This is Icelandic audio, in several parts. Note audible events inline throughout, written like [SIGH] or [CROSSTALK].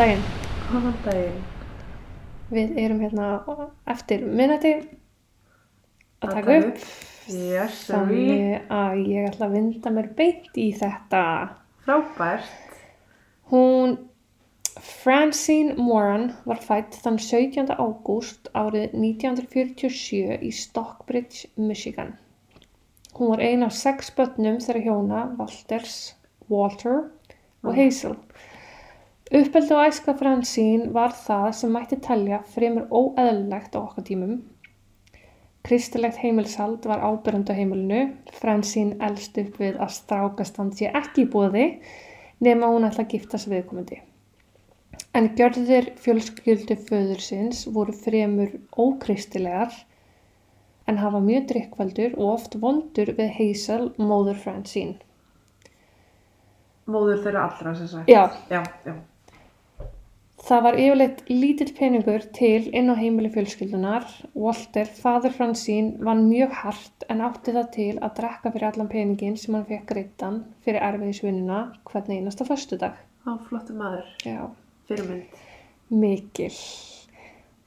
Daginn. Góðan daginn. Við erum hérna eftir minnati að taka upp. Yes. Þannig að ég ætla að vinda mér beint í þetta. Frábært. Hún, Francine Moran, var fætt þann 17. ágúst árið 1947 í Stockbridge, Michigan. Hún var ein af sex börnum þeirra hjóna, Walters, Walter og Hazel. Uppeldi og æska Francine var það sem mætti telja fremur óeðlilegt á okkar tímum. Kristilegt heimilshald var ábyrjandi á heimilinu. Francine elst upp við að strákastand sé ekki í bóði nema hún ætla að gifta sig viðkomandi. En gjörðir fjölskyldu föðursins voru fremur ókristilegar en hafa mjög drikkvaldur og oft vondur við Hazel, móður Francine. Móður þeirra allra sem sagt. Já, Já, já. Það var yfirleitt lítill peningur til inn á heimili fjölskyldunar. Walter, fadur Francine, vann mjög hart en átti það til að drekka fyrir allan peningin sem hann fekk greittan fyrir erfiðisvinnuna hvern einasta föstudag. Á, flottu maður. Já, Fyrirmynd. mikil.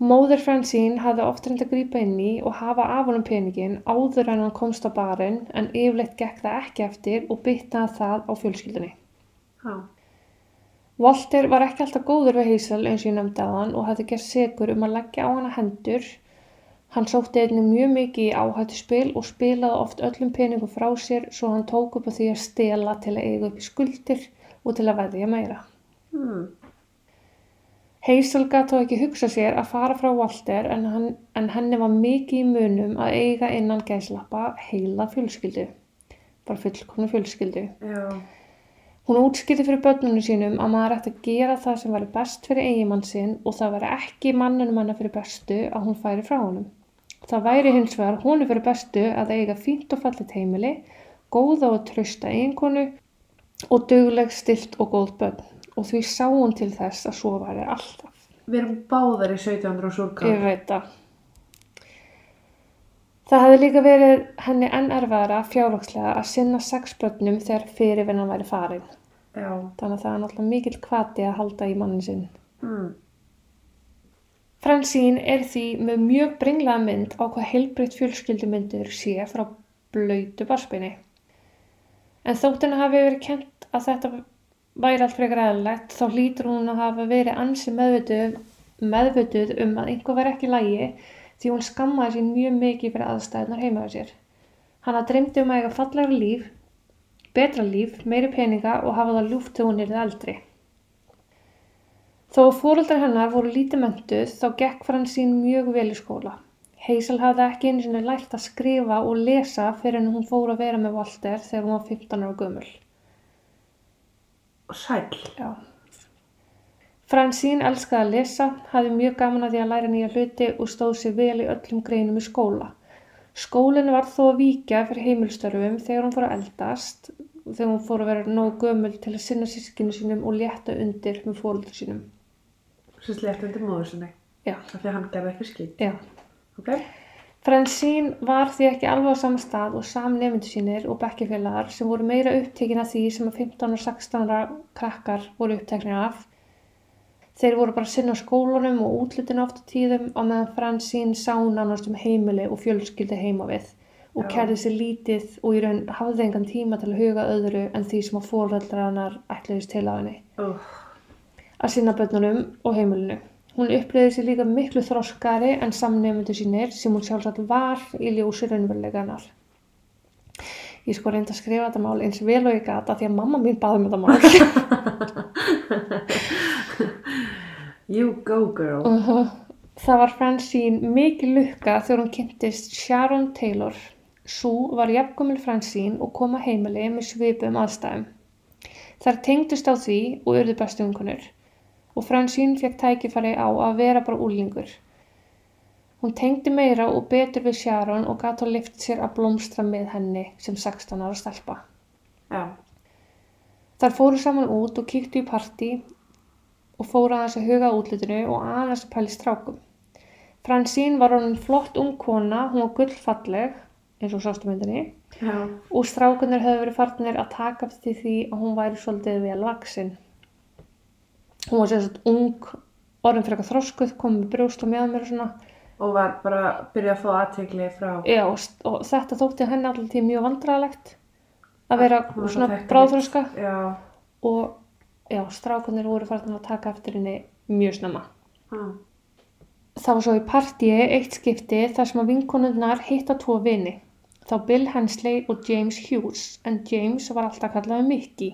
Móður Francine hafði oft reynd að grípa inn í og hafa af honum peningin áður en hann komst á barinn en yfirleitt gekk það ekki eftir og byttaði það á fjölskyldunni. Já. Walter var ekki alltaf góður við Hazel eins og ég nefndi að hann og hafði gert segur um að leggja á hana hendur. Hann sótti einnig mjög mikið í áhættu spil og spilaði oft öllum peningum frá sér svo hann tók upp á því að stela til að eiga upp í skuldir og til að veðja meira. Hmm. Hazel gæti þó ekki hugsa sér að fara frá Walter en, hann, en henni var mikið í munum að eiga innan gæslappa heila fjölskyldu. Bara fullkomna fjölskyldu. Já. Hún útskýrði fyrir börnunum sínum að maður ætti að gera það sem væri best fyrir eigimann sinn og það væri ekki mannunum hennar fyrir bestu að hún færi frá honum. Það væri hins vegar honu fyrir bestu að eiga fínt og fallit heimili, góða og trösta eiginkonu og dugleg, stilt og góð börn og því sá hún til þess að svo væri alltaf. Við erum báðar í 1700 og súrkál. Ég veit það. Það hefði líka verið henni enn erfæðara fjárvakslega að sinna sex börnum þegar fyrirvinnan væri farin. Já. Þannig að það er náttúrulega mikill kvati að halda í mannin sinn. Hmm. Francine er því með mjög bringlaða mynd á hvað heilbreytt fjölskyldumyndur sé frá blöytu barspinni. En þótt henni hafi verið kent að þetta væri allt frekar eðlilegt þá hlýtur hún að hafa verið ansi meðvituð, um að einhver veri ekki lægi því hún skammaði sín mjög mikið fyrir aðstæðunar heima á sér. Hanna dreymdi um að eiga fallegra líf, betra líf, meiri peninga og hafa það ljúft þegar hún er eldri. Þó að fóreldrar hennar voru lítið mentuð þá gekk Fransín mjög vel í skóla. Hazel hafði ekki einu sinni lært að skrifa og lesa fyrir en hún fór að vera með Walter þegar hún var 15 ára gömul. Sæl. Já. Fransín elskaði að lesa, hafði mjög gaman að því að læra nýja hluti og stóð sér vel í öllum greinum í skóla. Skólinn var þó að víkja fyrir heimilstörfum þegar hún fór að eldast, þegar hún fór að vera nóg gömul til að sinna sískinu sínum og létta undir með fóröldur sínum. Svo slétt undir móður sinni. Já. Af því að hann gerði ekki skýt. Já. Ok? Fransín var því ekki alveg á sama stað og samnefndu sínir og bekkjafélagar sem voru meira upptekin af því sem að 15 og 16 ára krakkar voru uppteknir af. Þeir voru bara að sinna á skólanum og útlutinu oft á tíðum á meðan Fransín sá nánast um heimili og fjölskyldi heima við og kærði sér lítið og í raun hafði engan tíma til að huga öðru en því sem að fórveldrar hennar ætluðist til á henni Uh. að sinna börnunum og heimilinu. Hún upplýði sér líka miklu þroskari en samnefndu sínir sem hún sjálfsagt var í ljósi raunveruleikanar. Ég sko reyndi að skrifa þetta mál eins vel og ég gata því að mamma mín baði með þetta mál. [LAUGHS] [LAUGHS] You go girl. uh Það var Francine mikið lukka þegar hún kynntist Sharon Taylor. Sú var jafngumil Francine og kom að heimili með svipum aðstæðum. Þær tengdust á því og urðu bestu vinkonur og Francine fekk tækifæri á að vera bara úlingur. Hún tengdi meira og betur við Sharon og gat að lift sér að blómstra með henni sem 16 ára stelpa. Já. Þar fóru saman út og kíktu í partí og fóru aðeins að huga að útlitinu og aðeins að pæli strákum. Fransín var honum flott ung kona, hún var gullfalleg, eins og sástu myndinni, Já. og strákunir höfðu verið farnir að taka eftir því að hún væri svolítið vel vaksin. hún var sérst ung orðin fyrir eitthvað þroskuð, kom með brjóst og með mér og svona Og var bara að byrja að fá aðtegli frá... Já, og, og þetta þótti henni allir tíð mjög vandræðalegt að vera svona Já. og já, strákunir voru farin að taka eftir henni mjög snemma. Ah. Það var svo í partíi eitt skipti þar sem að vinkonunnar hitta tvo vini. Þá Bill Hensley og James Hughes, en James var alltaf kallaði Mickey.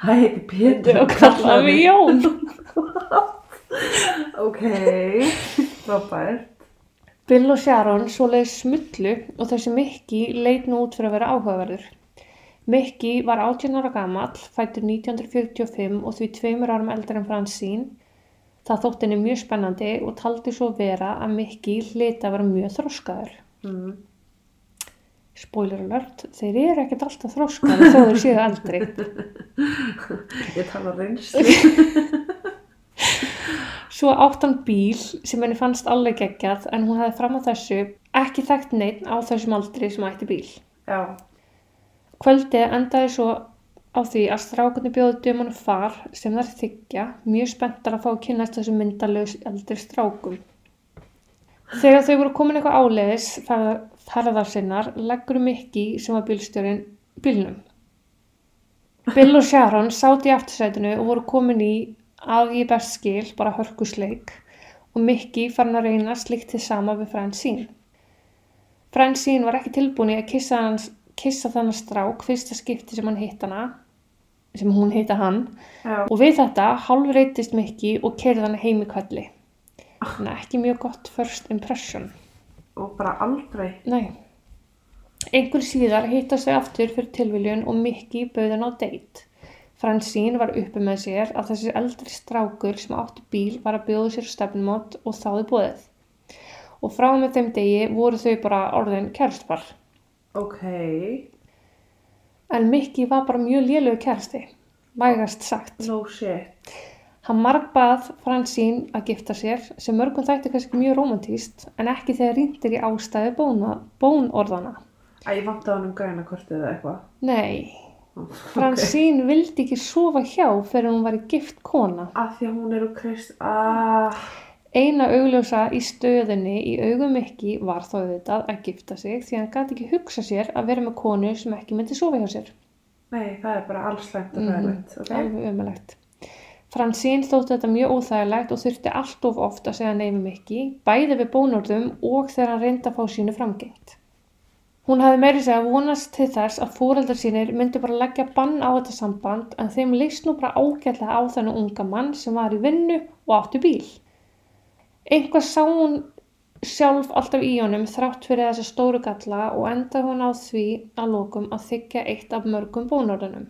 Það heiti Pétur Og kallaði Jón. [LAUGHS] Ok, frábært. Bill og Sharon svoleiðis smullu og þessi Mickey leit nú út fyrir að vera áhugaverður. Mickey var 18 ára gamall, fættur 1945 og því tveimur árum eldri en Fransín. Það þótti henni mjög spennandi og taldi svo vera að Mickey hlita að vera mjög þroskaður. Mm. Spoiler alert, þeir eru ekkert alltaf þroskaður þó þeir séu eldri. [LAUGHS] Ég tala reynslu. [LAUGHS] Svo átt hann bíl sem henni fannst alveg geggjað en hún hefði fram á þessu ekki þekkt neitt á þessum aldri sem ætti bíl. Já. Kvöldið endaði svo á því að strákunni bjóðu dömunum far sem þær þykja mjög spenntar að fá að kynast þessum myndalögs eldri strákum. Þegar þau voru komin eitthvað áleiðis ferðar sinnar leggur Mickey sem var bílstjórin bílnum. Bill og Sharon sátt í aftursætinu og voru komin í að ég best skil bara hörkusleik og Mickey farin að reyna slíkt til sama við Francine. Francine var ekki tilbúin í að kissa, hans, kissa þannig strák fyrsta skipti sem hann hitt hana, sem hún hitta hann Já. og við þetta hálf reytist Mickey og kerði hann heim í kvelli. Þannig að ekki mjög gott first impression. Og bara aldrei. Nei. Einhver síðar hittast þau aftur fyrir tilviljun og Mickey bauð hann á date. Fransín var uppi með sér að þessi eldri strákur sem átti bíl var að bjóða sér stefnumót og þáði bóðið. Og frá með þeim degi voru þau bara orðin kærstpar. Ok. En Mickey var bara mjög lélögu kærsti, vægast sagt. No shit. Hann margbað Fransín að gifta sér sem mörgum þætti kannski mjög romantíst en ekki þegar rýndir í ástæðu bóna, bónorðana. Æ, ég vant á hann um græna kortið eða eitthvað. Nei, Ok. Fransín vildi ekki sofa hjá fyrir hún var í gift kona. Af því að hún er úr krist... Ah. Eina augljósa í stöðinni í augum Mikki var þó auðvitað að gifta sig því hann gæti ekki hugsa sér að vera með konu sem ekki myndi sofa hjá sér. Nei, það er bara allslægt og Mhm. ræðilegt. Ok. Alveg ömulegt. Fransín þótti þetta mjög óþægilegt og þurfti allt of oft að segja neymi Mikki, bæði við bónorðum og þegar hann reyndi að fá sínu framgengt. Hún hafði meiri segja vonast til þess að fóreldrar sínir myndi bara leggja bann á þetta samband en þeim leist nú bara ágætlega á þennan unga mann sem var í vinnu og áttu bíl. Einhvað sá hún sjálf alltaf í honum þrátt fyrir þessa stóru galla og endaði hún á því að lokum að þykja eitt af mörgum bónorðunum.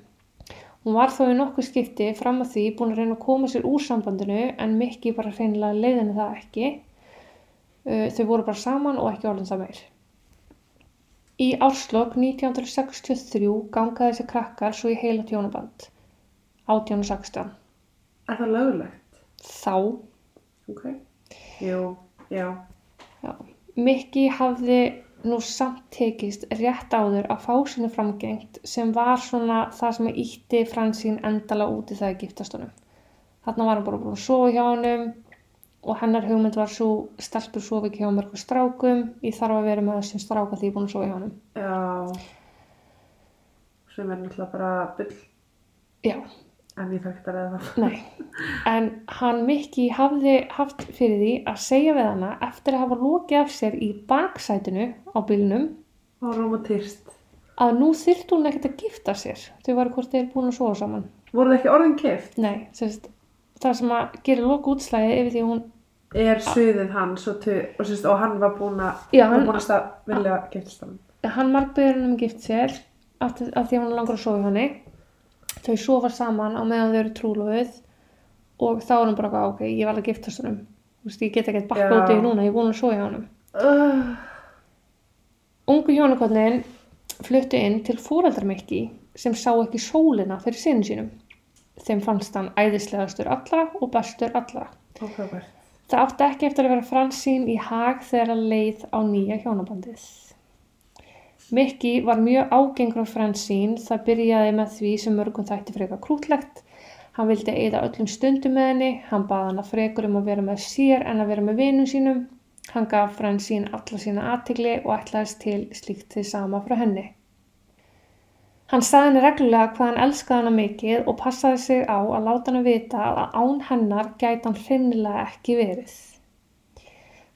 Hún var þó í nokkuð skipti fram að því búin að reyna að koma sér úr sambandinu en Mikki bara hreinlega leiðinu það ekki. Þau voru bara saman og ekki orðin það meir. Í árslokk 1963 gangaði þessi krakkar svo í heila tjónaband. 18 og 16. Er það lögulegt? Þá, Ok. Jú, já. já, Mikki hafði nú samt tekist rétt áður að fá sinni framgengt sem var svona það sem ítti Fransín endala út í það að giftast honum. Þarna var hann bara búin að sofa hjá honum og hennar hugmynd var svo stelpur sofa ekki hjá mörgum strákum ég þarf að vera með þessum stráka því ég er búin að sofa hjá honum. Já. Sem er náttúrulega bara byll. Já, En ég þekktar eða það. nei. En hann Mikki hafði haft fyrir því að segja við hana eftir að hafa lokið af sér í baksætinu á bílnum Og romantist. að nú þyrfti hún ekkert að gifta sér. Þau varu hvort þeir búin að sofa saman. Voru það ekki orðin kift? Nei, sérst, það sem að gera loka útslæði yfir því hún, Er suðið hans og, og, sérst, og hann var búin að, Já, var hann- búin að vilja giftast hann. hann margbeður hann um gift sér af því að hún langar að hjá henni. Þau sofa saman á meðan þau eru trúlóðið og þá er hann bara ok, ég var að giftast honum. Þú veist, ég get ekki bakka Já. út í því núna, ég er búin að hjá honum. Uh, Ungu hjónakotnin fluttu inn til fóreldarmikki sem sá ekki sólina fyrir sinni sínum. Þeim fannst hann æðislegastur allra og bestur allra. og frábært. Það átti ekki eftir að vera fransín í hag þegar að leið á nýja hjónabandið. Mickey var mjög ágengur á Fransín, það byrjaði með því sem mörgum þætti frekar krútlegt. Hann vildi eigða öllum stundum með henni, hann baði hana frekur um að vera með sér en að vera með vinum sínum. Hann gaf Fransín alla sína aðtigli og ætlaðist til slíkt þið sama frá henni. Hann sagði henni reglulega hvað hann elskaði hana mikið og passaði sig á að láta hana vita að án hennar gæti hann hreinnilega ekki verið.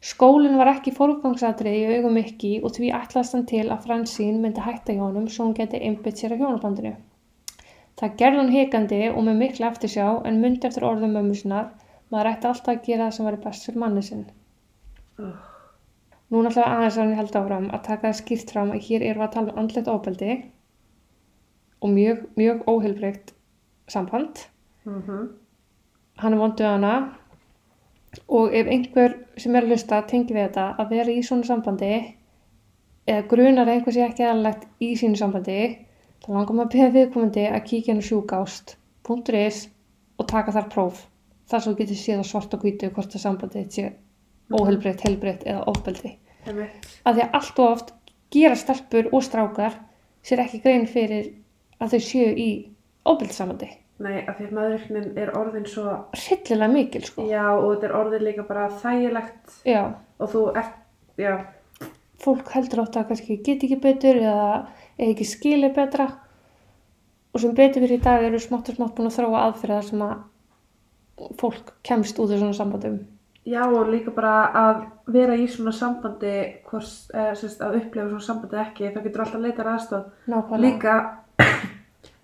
Skólinn var ekki fórgangsatrið í augum Mickey og því ætlaðist hann til að Fransín myndi hætta hjá honum svo hún geti einbytt sér að hjónabandinu. Það gerði hann hikandi og með mikla eftirsjá en myndi eftir orðum mömmu sinnar maður ætti alltaf að gera það sem væri best fyrir manni sinn. Ugh. Núna ætla aðeins að hann held áfram að taka það skýrt fram að hér við að tala um andlet ofbeldi og mjög, mjög óheilbreykt samband. Mm Hann er vonduð hana og ef einhver sem er að hlusta tengi við þetta að vera í svona sambandi eða grunar að einhver sé ekki aðalegt í sínu sambandi þá langar maður að beða viðkomandi að kíkja henni sjúkást.is og taka þar próf. Þar svo getur séð á svart og hvítu hvort það sambandi sé óheilbreytt, heilbreytt eða ofbeldi. Að því að allt og oft gera stelpur og strákar sér ekki grein fyrir að þau séu í ofbeldissambandi Nei, af því að maðurinn er orðin svo, hryllilega mikil sko. Já, og þetta er orðin líka bara þægilegt. Já, og þú ert, já, fólk heldur átt að kannski geti ekki betur eða ekki skili betra. Og sem betur fyrir í dag eru smátt og smátt búin að þróa aðferðar sem að fólk kemst út í svona sambandum. Já og líka bara að vera í svona sambandi, hvers, eh, sérst, að upplefa svona sambandi ekki, það getur alltaf leitar aðstof. nákvæmlega. Líka,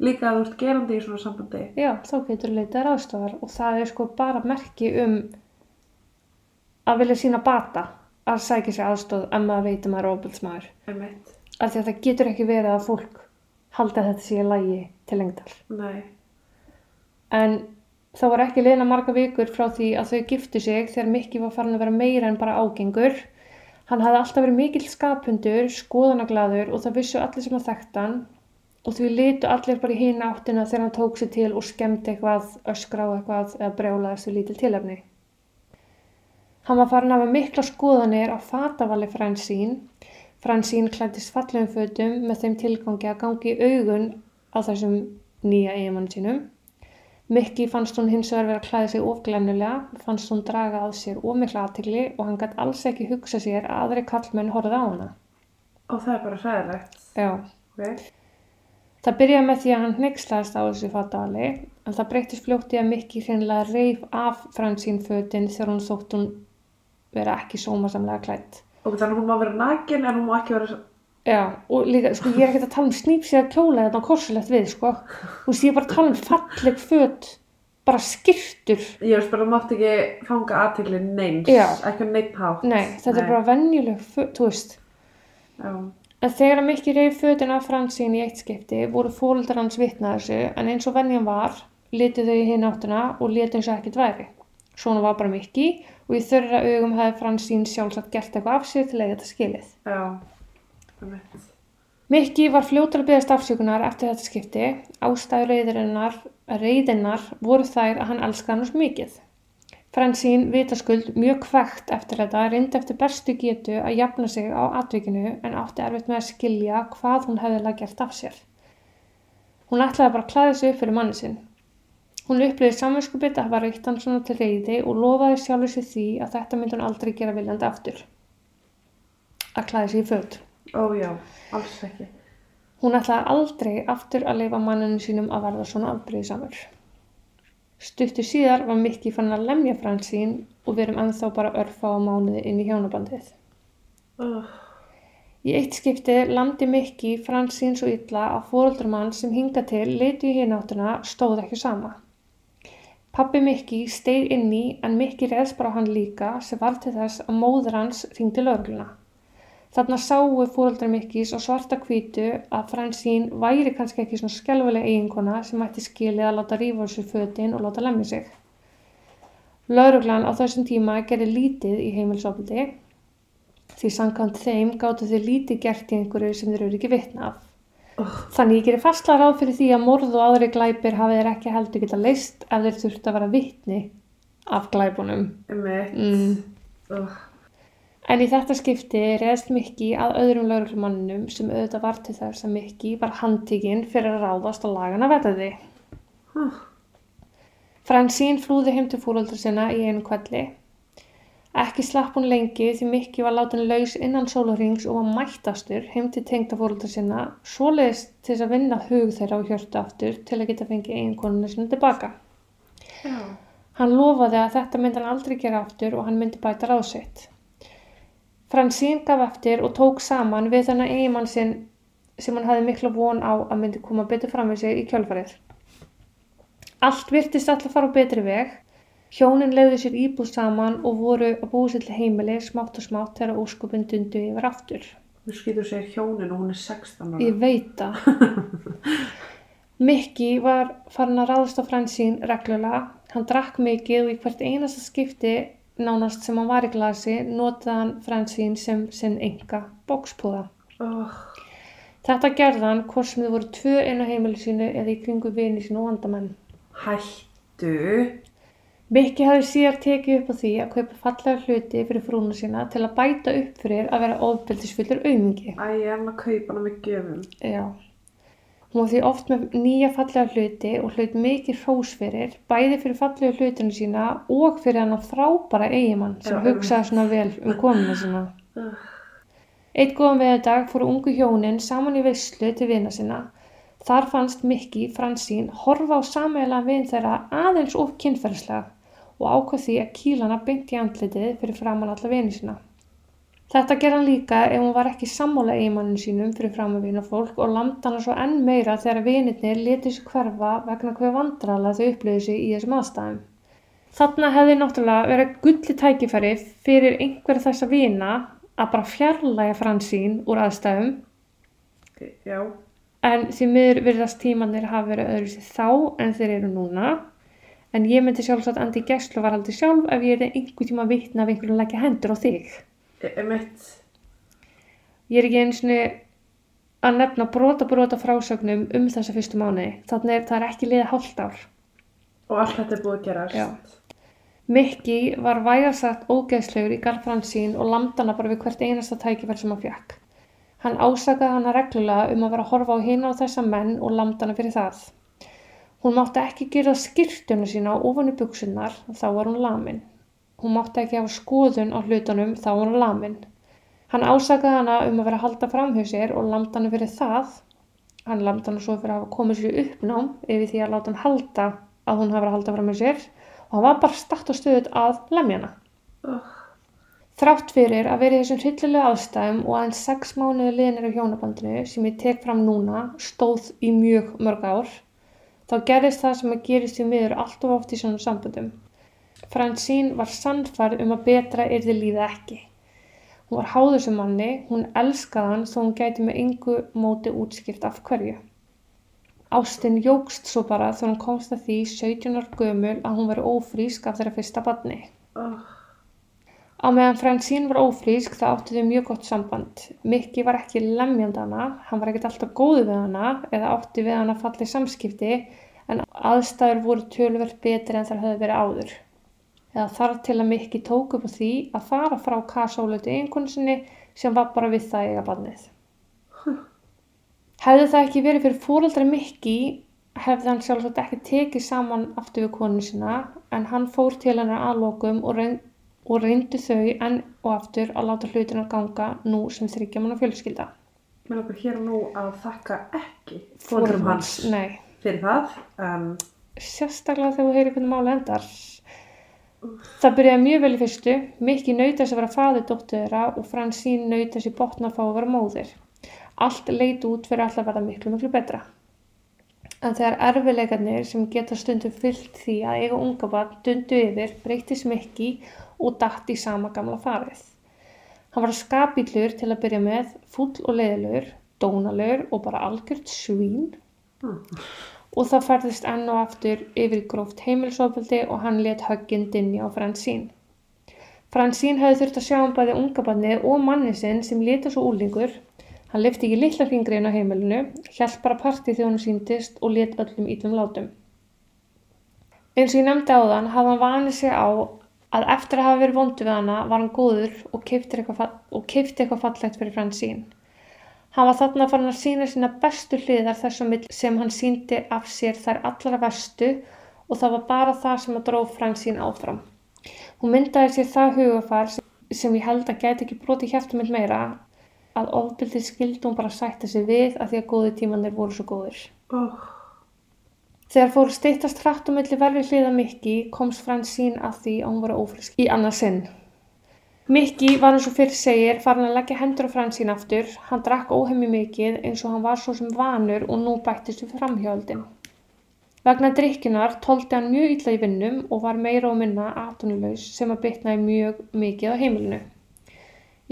líka að þú ert gerandi í svona sambandi. já, þá getur leitað ráðstofar og það er sko bara merki um að vilja sína bata að sækja sér aðstof ef maður veit að maður er ofbeldsmaður Einmitt. af því að það getur ekki verið að fólk halda þetta sé í lagi til lengdar. Nei, en þá var ekki liðna marga vikur frá því að þau giftu sig þegar Mikki var farin að vera meira en bara ágengur. Hann hafði alltaf verið mikill skapundur skoðanaglaður og það vissu allir sem að þekkt hann og því litu allir bara í hinn áttina þegar hann tók sér til og skemmti eitthvað öskra á eitthvað eða brjálaðist við lítil tilefni hann var farin að hafa mikla skoðanir á fatavali Fransín Fransín klæddist fallegum fötum með þeim tilgangi að gangi í augun á þessum nýja eigimann sínum Mikki fannst hún hins vegar vera að klæða sig ofglennulega, fannst hún draga að sér ómikla aðtigli og hann gæti alls ekki hugsa sér að aðri kallmenn horfið á hana. og það er bara hræðilegt. Já. Ok, Það byrjaði með því að hann hneykslaðist á þessu fatavali, en það breytist fljótt í að Mikki hreinlega reif af Fransín fötin þegar hún þótt hún vera ekki sómasamlega klætt. og þannig að hún má vera nakin en hún má ekki vera, Já, og líka, sko, ég er ekkert að tala um snýpsið að kjóla þetta á korsulegt við, sko. Þú veist, ég er bara að tala um falleg föt, bara skyrtur. ég veist bara, þú mátt ekki fanga aðtegli neins, ekki um neitt hátt. Nei, þetta Nei. er bara venjuleg föt, þú veist. Já, En þegar að Mikki reyf fötin af Fransín í eitt skipti voru fóreldrar hans vitna þessu en eins og venjan var litu þau í hinn áttuna og litu eins og ekkert væri. Svona var bara Mikki og í þörra augum hefði Fransín sjálfsagt gert eitthvað af sér til að þetta skilið. já, einmitt. Mikki var fljótur að byggast afsökunar eftir þetta skipti. Ástæður reyðinnar voru þær að hann elskaði hann svo mikið. Fransín vitaskuld mjög kvekt eftir þetta reyndi eftir bestu getu að jafna sig á atvikinu en átti erfitt með að skilja hvað hún hefði gert af sér. Hún ætlaði bara að klæða sig upp fyrir manni sinn. Hún upplýði samvinskupið að hafa reykt hann svona til reyði og lofaði sjálfur sér því að þetta myndi hún aldrei gera viljandi aftur. Að klæða sig í föt. Ó já, alls ekki. Hún ætlaði aldrei aftur að leifa manninu sínum að verða svona afbrýðisamur. Stuttu síðar var Mikki fann að lemja Fransín og við erum ennþá bara örfa á mánuði inn í hjónabandið. Uh, Í eitt skipti landi Mikki Fransín svo illa að fóröldramann sem hinga til leitu í hináttuna stóð ekki sama. Pappi Mikki steig inn í en Mikki reðs bara á hann líka sem var til þess að móður hans ringdi lögregluna. Þarna sáu fóreldrar Mikkis á svarta hvítu að Fransín væri kannski ekki svona skelfileg eiginkona sem ætti skilið að láta rífa úr sér fötin og láta lemja sig. Lauruglan á þessum tíma gerði lítið í heimilsofildi því samkvæmt þeim gáttu þau lítið gert í einhverju sem þeir eru ekki vitna af. Þannig gerir fastlega ráð fyrir því að morð og aðri glæpir hafi þeir ekki heldur geta leist ef þeir þurft að vera vitni af glæpunum. einmitt. Mm. Uh, En í þetta skipti reðst Mikki að öðrum lauruglumannum sem auðvitað var til þess að Mikki var handtíkinn fyrir að ráðast á lagan að veta því. Huh. Fransín flúði heim til fúröldra sinna í einu kvelli. Ekki slapp hún lengi því Mikki var látin laus innan sólarings og var mættastur heim til tengda fúröldra sinna, svoleiðist til þess að vinna hug þeirra á hjörtu aftur til að geta fengið eiginkonuna sinna tilbaka. Já. Hann lofaði að þetta myndi hann aldrei gera aftur og hann myndi bæta ráð sitt. Fransín gaf eftir og tók saman við þennan eiginmann sinn sem hann hafði mikla von á að myndi koma betur fram við sig í kjölfarið. Allt virtist alltaf fara á betri veg. Hjónin leiði sér íbúð saman og voru að búið sér til heimili smátt og smátt þegar óskupin dundu yfir aftur. Þú skýtur segir hjónin og hún er 16 ára. Ég veit það. [LAUGHS] Mikki var farin að ráðast á fransín reglulega. Hann drakk mikið og í hvert einasta skipti nánast sem hann var í glasi notaði hann fransín sem sinn enga bókspúða. Oh, Þetta gerði hann hvort sem þið voru tvö inn á heimili sínu eða í kringu vini sínu og vandamenn. hættu. Mikki hafði síðar tekið upp á því að kaupa fallega hluti fyrir frúna sína til að bæta upp fyrir að vera ofbeldisfullur aumingi. Æ, ég er hann að kaupa hana með gjöfum. Já. Hún var því oft með nýja fallega hluti og hlaut mikið hrós fyrir, bæði fyrir fallega hlutinu sína og fyrir hann að frábæra eigimann sem hugsaði svona vel um konuna sína. Eitt góðan veðurdag fóru ungu hjónin saman í veislu til vina sinna. Þar fannst Mikki, Fransín, horfa á sameiginlega vin þeirra aðeins of kynferðslega og ákvað því að kýla hana beint í andlitið fyrir framann alla vini sína. Þetta ger hann líka ef hún var ekki sammála eiginmannin sínum fyrir framann vina fólk og lamdi hana svo enn meira þegar vinirnir letið sér hverfa vegna hver vandrala þau upplöðu sig í þessum aðstæðum. Þarna hefði náttúrulega verið gulli tækifæri fyrir einhverja þessa vina að bara fjarlæga Fransín úr aðstæðum já, en því miður virðast tímanir hafa verið öðru sér þá en þeir eru núna en ég myndi sjálfsagt andi í gæsluvaraldi sjálf ef ég er einhver tíma vitna af einhverjum leggja hendur á þig. Ég er mitt. Ég er ekki eins og að nefna brota brota frásögnum um þessa fyrstu mánuði. Þannig er það er ekki liðið hálft ár. Og allt þetta er búið að gerast. Já. Mikki var vægarsagt ógeðslegur í garð Fransín og lamdana bara við hvert einasta tækifær sem hann fekk. Hann ásakaði hana reglulega um að vera að horfa á hina á þessa menn og lamdana fyrir það. Hún mátti ekki gera skyrtuna sína ofan í buksunar, þá var hún lamin. Hún mátti ekki hafa skoðun á hlutunum, þá var hún lamin. Hann ásakaði hana um að vera að halda framhjá sér og lamdi hana fyrir það. Hann lamdi hana svo fyrir að hafa komið sér uppnám yfir því að láta hann halda að hún hafa verið að halda framhjá sér og hann var bara stakt og stöðut að lemja hana. Uh, Þrátt fyrir að vera í þessum hryllilega aðstæðum og aðeins sex mánuði liðnir á hjónabandinu sem ég tek fram núna stóð í mjög mörg ár, þá gerðist það sem að gerist í miður allt of oft í svona samböndum. Fransín var sannfærð um að betra yrði líða ekki. Hún var háð þessum manni, hún elskaði hann þó hún gæti með yngu móti útskipt af hverju. Ástin jógst svo bara þegar hún komst að því 17 ár gömul að hún veri ófrísk af þeirra fyrsta badni. uh, Á meðan Fransín var ófrísk það áttu þau mjög gott samband. Mikki var ekki lemjandi hana, hann var ekkert alltaf góðu við hana eða átti við hana fallið samskipti en aðstæður voru tölvert betri en þar höfðu verið áður. Eða þar til að Mikki tók upp á því að fara frá kasólötu einkonu sinni sem var bara við það eiga barnið. Hefði það ekki verið fyrir fóreldra Mikki hefði hann sjálfsagt ekki tekið saman aftur við konu sinna en hann fór til hennar aðlokum og reynd og reyndu þau enn og aftur að láta hlutina ganga nú sem þryggja manna fjölskylda. Mér langar hér og nú að þakka ekki fórum hans Nei, fyrir það. Um, sérstaklega þegar þú heyrir hvernig máli endar. Það byrjaði mjög vel í fyrstu, Mikki naut þess að vera faðir dóttur þeirra og Fransín naut þess í botna að vera móðir. Allt leit út fyrir alltaf að verða miklu, miklu betra. En þegar erfileikarnir sem geta stundum fyllt því að eiga unga barn dundu yfir breytist Mikki og datt í sama gamla farið. Hann var skapillur til að byrja með, fúll og leiðilegur, dónalegur og bara algjört svín og það færðist enn og aftur yfir gróft heimilisofbeldi og hann let högginn dinja á Fransín. Fransín hefði þurft að sjá um bæði ungabarnið og manni sinn sem leta svo úlingur. Hann lifti ekki litla hringrein á heimilinu, hjælt bara partí þegar hún síndist og let öllum ítlum látum. Eins og ég nefndi á þann hafði hann vanið sig á að eftir að hafa verið vondu við hana var hann góður og keipti eitthvað, eitthvað fallegt fyrir Fransín. Hann var þarna farin að sína sína bestu hliðar þessum mill sem hann síndi af sér þær allra vestu og það var bara það sem að dróð Fransín áfram. Hún myndaði sér það hugafar sem, sem ég held að gæti ekki broti hjartum mitt meira að ofbildið skildi hún bara sætta sig við að því að góði tímanir voru svo góðir. Oh. Þegar fóru steytast hratt um milli verri hliða Mikki komst Fransín að því að hún var ófrisk í annað sinn. Mikki var eins og fyrir segir farin að leggja hendur á Fransín aftur, hann drakk óhemmi mikið eins og hann var svo sem vanur og nú bættist við framhjöldin. Vegna drikkinar tóldi hann mjög illa í vinnum og var meira og minna atunulegs sem að bytnaði mjög mikið á heimilinu.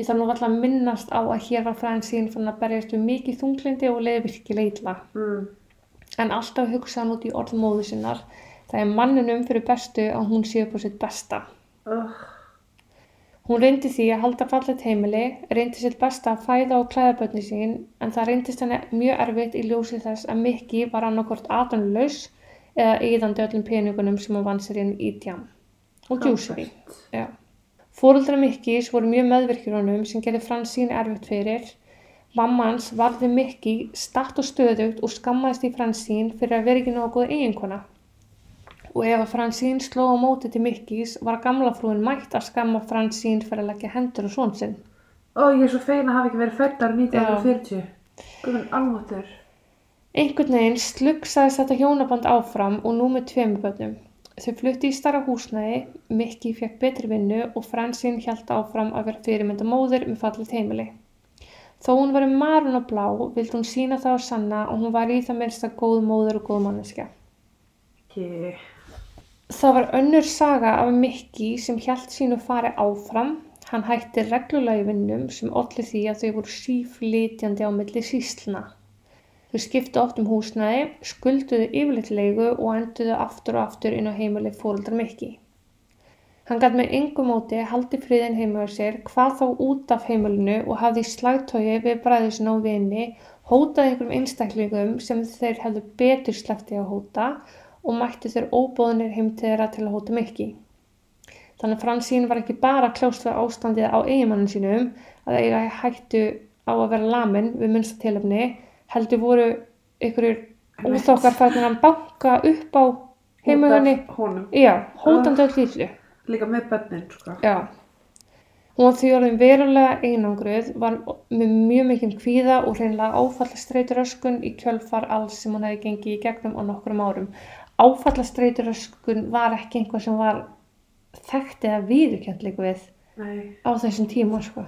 Ég þarf nú alltaf að minnast á að hér var Fransín fann að berjast við mikið þunglindi og leiði virkilega illa. Mm. En alltaf hugsa hann út í orðmóðu sinnar. Það er manninum fyrir bestu að hún sé upp á sitt besta. Oh. Hún reyndi því að halda fallet heimili, reyndi sitt besta að fæða og klæða börni sín, en það reyndist henni mjög erfitt í ljósi þess að Mikki var annarkort aðanlaus eða yðandi öllum peningunum sem hún vann sér inn í tjám. Og djúsir í. Já. Fóruldra Mikkis voru mjög meðvirkir honum sem gerði Fransín erfitt fyrir. Mamma hans varði Mikki statt og stöðugt og skammaðist í Fransín fyrir að vera ekki góð eiginkona. Og ef að Fransín sló á móti til Mikkis var gamla frúin mætt að skamma Fransín fyrir að leggja hendur og svon sinn. Ó, ég er svo fein að hafa ekki verið fættar 1940. Guðan alvottur. Einhvern veginn slugsaðist þetta hjónaband áfram og nú með tveimur bönnum. Þau flutti í starra húsnæði, Mikki fekk betri vinnu og Fransín hjælt áfram að vera fyrirmynda móðir með fallið heimili. Þó hún var marun og blá vildi hún sína það á sanna og hún var í það minnsta góð móður og góð manneskja. Ekki. Það var önnur saga af Mikki sem hjælt sínu fari áfram. Hann hætti reglulega í vinnum sem olli því að þau voru síflítjandi á milli sísluna. Þau skiptu oft um húsnæði, skulduðu yfirleitt leigu og enduðu aftur og aftur inn á heimili fóruldar Mikki. Hann gæti með yngum móti haldi friðin heima á sér, hvað þá út af heimilinu og hafði í slagtói við bræðisinn á vini, hótaði einhverjum einstaklingum sem þeir hefðu betur sleppti að hóta og mætti þeir óbóðinir heim til að hóta Mikki. Þannig að Fransín var ekki bara kljóst við ástandið á eigimannin sínum að eiga hættu á að vera lamin við minnsta tilöfni, heldur voru einhverjur úþokkar fættin að banka upp á honum. Já, hótandi öll líflu. Líka með bönnin, sko. Já. Hún var því orðin verulega einangruð, var með mjög mikinn kvíða og hreinlega áfallastreituröskun í kjölfar alls sem hún hefði gengið í gegnum á nokkrum árum. Áfallastreituröskun var ekki einhvað sem var þekkt eða viðurkjönd líka við Nei. á þessum tíma sko.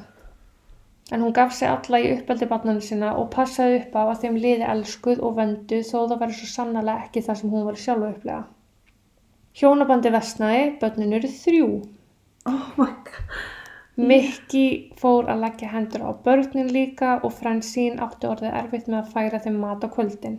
En hún gaf sig alla í uppeldi barnanu sinna og passaði upp á að þeim liði elskuð og vöndu þó það væri svo sannlega ekki það sem hún var sjálf að upplega. Hjónabandi vestnaði, börnin eru þrjú. Oh my god. Mikki fór að leggja hendur á börnin líka og Fransín átti orðið erfitt með að færa þeim mat á kvöldin.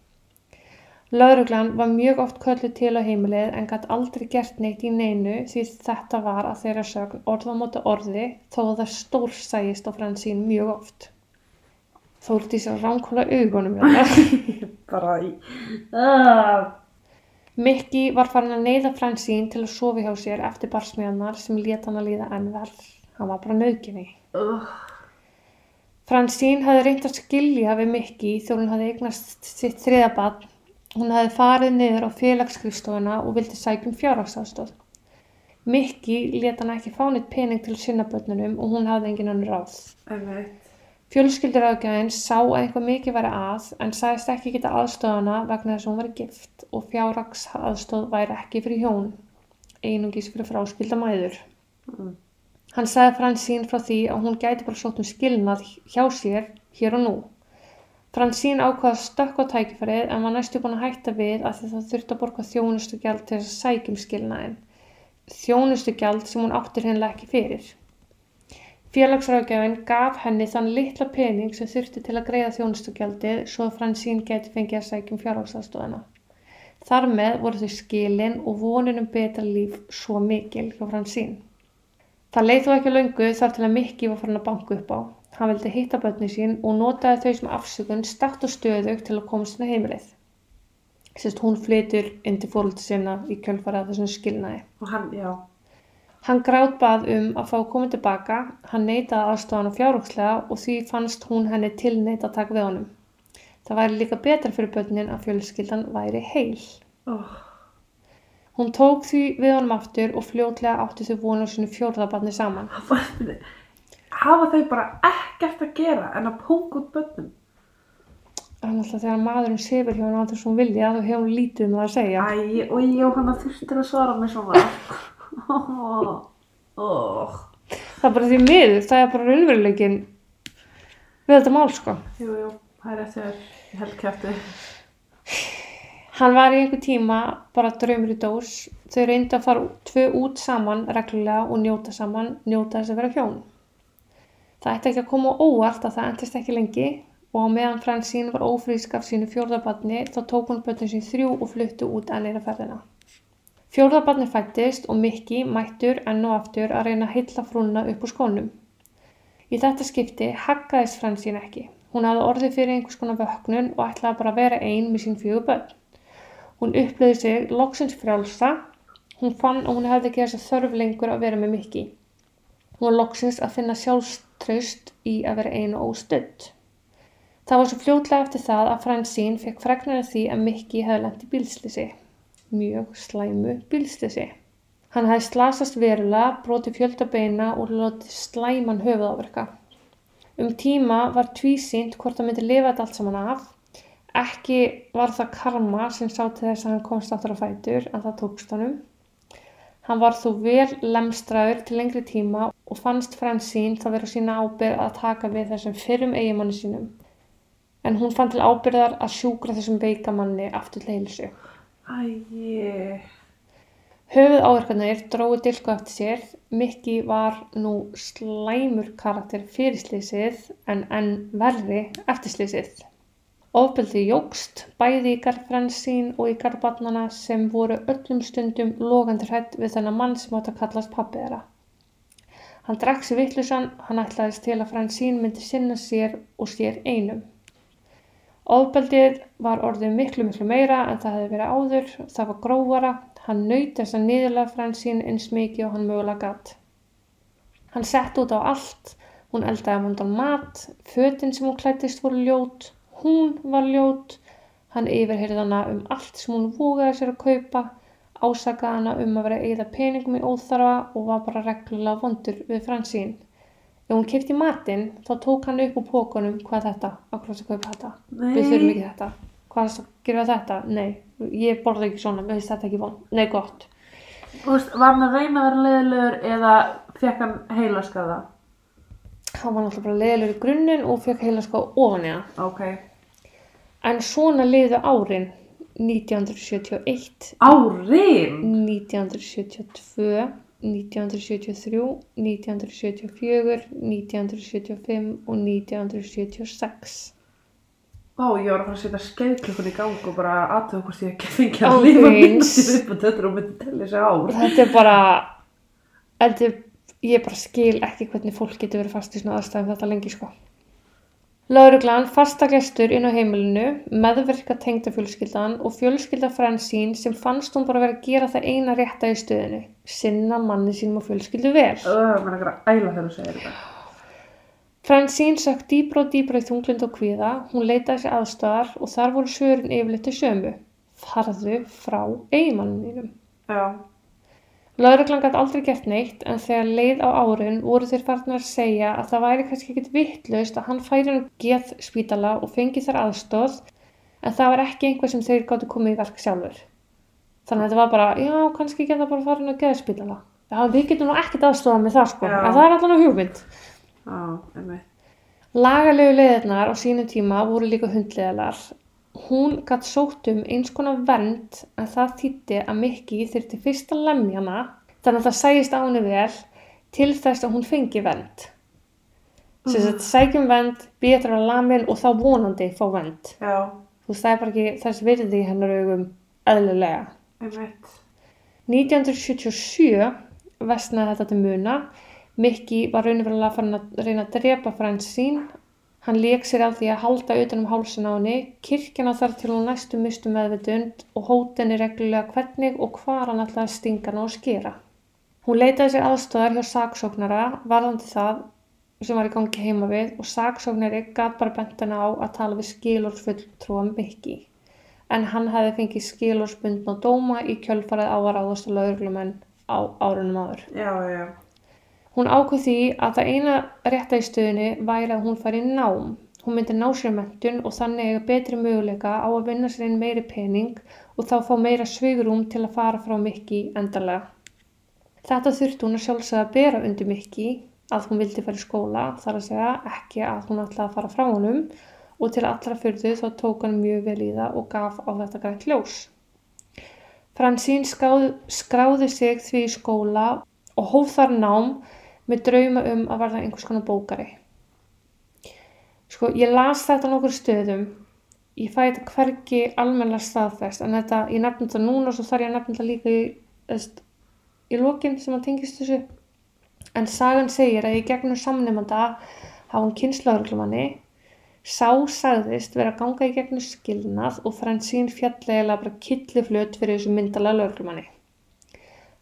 Fransín var mjög oft kölluð til á heimilið en gætt aldrei gert neitt í neinu því þetta var að þeirra sögn orð á móti orði þó að það stórsægist á Fransín mjög oft. Þórdís að ránkóla augunum hérna. [LAUGHS] Bara í... Mikki var farin að neyða Fransín til að sofi hjá sér eftir barsmiðanar sem lét hann að líða enn vel. Hann var bara nöðginni. Uh. Fransín hafði reynt að skilja við Mikki þegar hún hafði eignast sitt þriðabann. Hún hafði farið niður á félagsskrifstofuna og vildi sækjum fjárhagsafstóð. Mikki let hann ekki fá neitt pening til sinnabötnunum og hún hafði engin annar ráð. Einmitt. Fjölskylduráðgjafinn sá að eitthvað mikið væri að en sagðist ekki geta aðstóðana vegna þess að hún var gift og fjárhagsaðstóð væri ekki fyrir hjón, einungis fyrir fráskilda mæður. Mm. Hann sagði Fransín frá því að hún gæti bara sótt um skilnað hjá sér hér og nú. Fransín ákvaða stökk á tækifærið en var næstu búin að hætta við að það þurfti að borga þjónustugjald til þess að sækjum skilnaðin. Þjónustugjald sem hún áttir hennilega ekki fyrir. Félagsráðgjafinn gaf henni þann litla pening sem þurfti til að greiða þjónustugjaldið svo að Fransín geti fengið að sækjum fjárhagsastóðina. Þar með voru þau skilin og vonin um betra líf svo mikil hjá Fransín. Það leið þó ekki löngu þar til að Mikki var farin að banka upp á. Hann vildi hitta börni sín og notaði þau sem afsökun stakt og stöðug til að komast inn á heimilið. Sérst hún flytur inn til fóröldi sinna í kjölfarið af þessum skilnaði. Og hann, já. Hann grátbað um að fá koma tilbaka, hann neitaði aðstofan á fjárhókslega og því fannst hún henni tilneit að taka við honum. Það væri líka betra fyrir börnin að fjölskyldan væri heil. Oh. Hún tók því við honum aftur og fljótlega átti þau vonu á sinu fjórðabarni saman. Hafa þau bara ekkert að gera en að punga út börnum? Þannig að þegar maðurinn sefur hjá hann á þessum vilja þá hefur hún lítið um það að segja. Æ, og Jóhanna þurftir að svara mig svona. Oh. Oh. Það er bara því miður, það er bara raunveruleikin við þetta mál sko. Jú, jú, það er eftir ég held kæfti. Hann var í einhver tíma bara draumur í dós. Þau reyndi að fara tvö út saman reglulega og njóta saman, njóta þess að vera hjón. Það ætti ekki að koma óvart að það endist ekki lengi og meðan Fransín var ófrísk af sínu fjórðabarni þá tók hún bötun sín þrjú og fluttu út að ferðina. Fjórðabarni fættist og Mikki mættur enn og aftur að reyna að hylla frúna upp úr skónum. Í þetta skipti haggaðist Fransín ekki. Hún hafði orðið fyrir einhvers konar vöknun og ætlaði bara að vera einn með sín fjögur börn. Hún upplöði sig loksins frjálsa. Hún fann að hún hefði ekki þess að þörf lengur að vera með Mikki. Hún var loksins að finna sjálfströst í að vera einu óstödd. Það var svo fljótlega eftir það að Fransín fekk fregnari því að Mikki hefði lengt í bílslisi. Mjög slæmu bílslisi. Hann hefði slasast verulega, broti fjöldabeina og lotið slæman höfuðáverka. Um tíma var tvísýnt hvort hann myndi lifa þetta allt saman af. Ekki var það karma sem sá til þess að hann komst áttur á fætur en það tókst honum. Hann var þó vel lemstraður til lengri tíma og fannst Fransín það vera sína ábyrð að taka við þessum fyrrum eigimanni sínum en hún fann til ábyrðar að sjúkra þessum veika manni aftur til heilsu. Æi. Höfuð áverkanir dróði dilku eftir sér. Mikki var nú slæmur karakter fyrir slísið en enn verri eftir slísið. Ofbeldi jógst bæði í garðfrensín og í garðbarnana sem voru öllum stundum logandi hrætt við þennan mann sem átt að kallast pappið þeirra. Hann drakk sér vittlusan, hann ætlaðist til að frensín myndi sinna sér og sér einum. Ofbeldið var orðið miklu miklu meira en það hefði verið áður, það var grófara, hann naut þess að niðurlega fransín eins mikið og hann mögulega gatt. Hann sett út á allt, hún eldaði vandan mat, fötinn sem hún klættist voru ljót, hún var ljót, hann yfirheyrði hana um allt sem hún vogaði sér að kaupa, ásakaði hana um að vera að eigða peningum í óþarfa og var bara reglulega vondur við fransín. Ef hún kipti matinn, þá tók hann upp úr pókunum, hvað er þetta? Akkur þess að kaupa þetta? Nei. Við þurfum ekki þetta. Hvað er það að gera þetta? Nei, ég borði ekki svona, við veist þetta ekki von. Nei, gott. Þú veist, var hann að reyna að vera leiðilegur eða fekk hann heilaskaða? Hann var náttúrulega leiðilegur í grunninn og fekk heila sko ofan í það. Ok. En svona liðu árin 1971, Árin? 1972, 1973, 1974, 1975 og 1976. Vá, ég var að fara að setja skeiðklökkun í gang og bara aðtöða hvort ég ekki fengi að lifa myndið upp og þetta og myndi tellja sig ár. Þetta er bara, þetta er, ég bara skil ekki hvernig fólk getur verið fast í svona aðstæðum þetta lengi sko. Lauruglan fasta gestur inn á heimilinu, meðverka tengda fjölskyldan og fjölskylda fransín sem fannst hún bara vera að gera það eina rétta í stöðinu, sinna manni sínum og fjölskyldu vel. Maður er ekki að æla þegar þú segir þetta. Fransín sökk dýbra og dýbra í þunglind og kvíða, hún leitaði sér aðstöðar og þar voru svörin yfirleitt til sömu. Farðu frá eiginmanninum. Já. Lögreglan gæti aldrei gert neitt en þegar leið á árin voru þeir farnir að segja að það væri kannski ekkit vittlaust að hann færi hann geð spítala og fengi þar aðstóð en það var ekki einhver sem þeir gáttu komið í verk sjálfur. Þannig að þetta var bara, já, kannski geta bara farin að geða spítala. Já, við getum nú ekkert aðstofað með það sko, Já. en það er allan á hugmynd. Já, einmitt. Lagalegu leiðirnar á sínum tíma voru líka hundleðilar. Hún gatt sótt um eins konar vernd en það þýtti að Mikki þyrfti fyrst að lemja hana þannig að það sæðist á henni vel til þess að hún fengi vernd. sem þetta sækjum vend, betra á lamin og þá vonandi fá vend Já, þú veist það er bara ekki þess virði í hennar augum eðlilega. Einmitt. 1977 vestnaði þetta til muna. Mikki var raunverulega farin að reyna að drepa Fransín hann leik sér á því að halda utan um hálsin á henni kirkjana þar til hún næstu mistu meðvitund og hóti henni reglulega hvernig og hvar hann ætlaði að stinga hana og skera. Hún leitaði sér aðstöðar hjá saksóknara varðandi það sem var í gangi heima við og saksóknari gat bara bent henni á að tala við skilórsfulltrúa Mikki. En hann hefði fengið skilórsbundna dóma í kjölfarið á að ráðast að lauruglumenn á árunum áður. Já, já, Hún ákvað því að það eina rétta í stöðunni væri að hún færi í nám. Hún myndi ná sér mentun og þannig eiga betri möguleika á að vinna sér einn meiri pening og þá fá meira svigurum til að fara frá Mikki endarlega. Þetta þurfti hún að sjálfsögða að bera undir Mikki að hún vildi fara í skóla, þar að segja ekki að hún ætlaði að fara frá honum og til allra fyrðu þá tók hann mjög vel í það og gaf á þetta grænt ljós. Fransín skráði, sig því í skóla og hóf þar nám með drauma um að verða einhvers konar bókari. Sko, ég las þetta nokkur stöðum, ég fæ þetta hvergi almennilega staðfest, en þetta, ég nefnum þetta núna og svo þarf ég að nefnum þetta líka í, þess, í lokin sem að tengist þessu. En sagan segir að í gegnum samnefnda hafa hún kynslauglumanni Sá sagðist vera að ganga í gegnum skilnað og Fransín fjallega bara killiflöt fyrir þessu myndalega lögrumanni.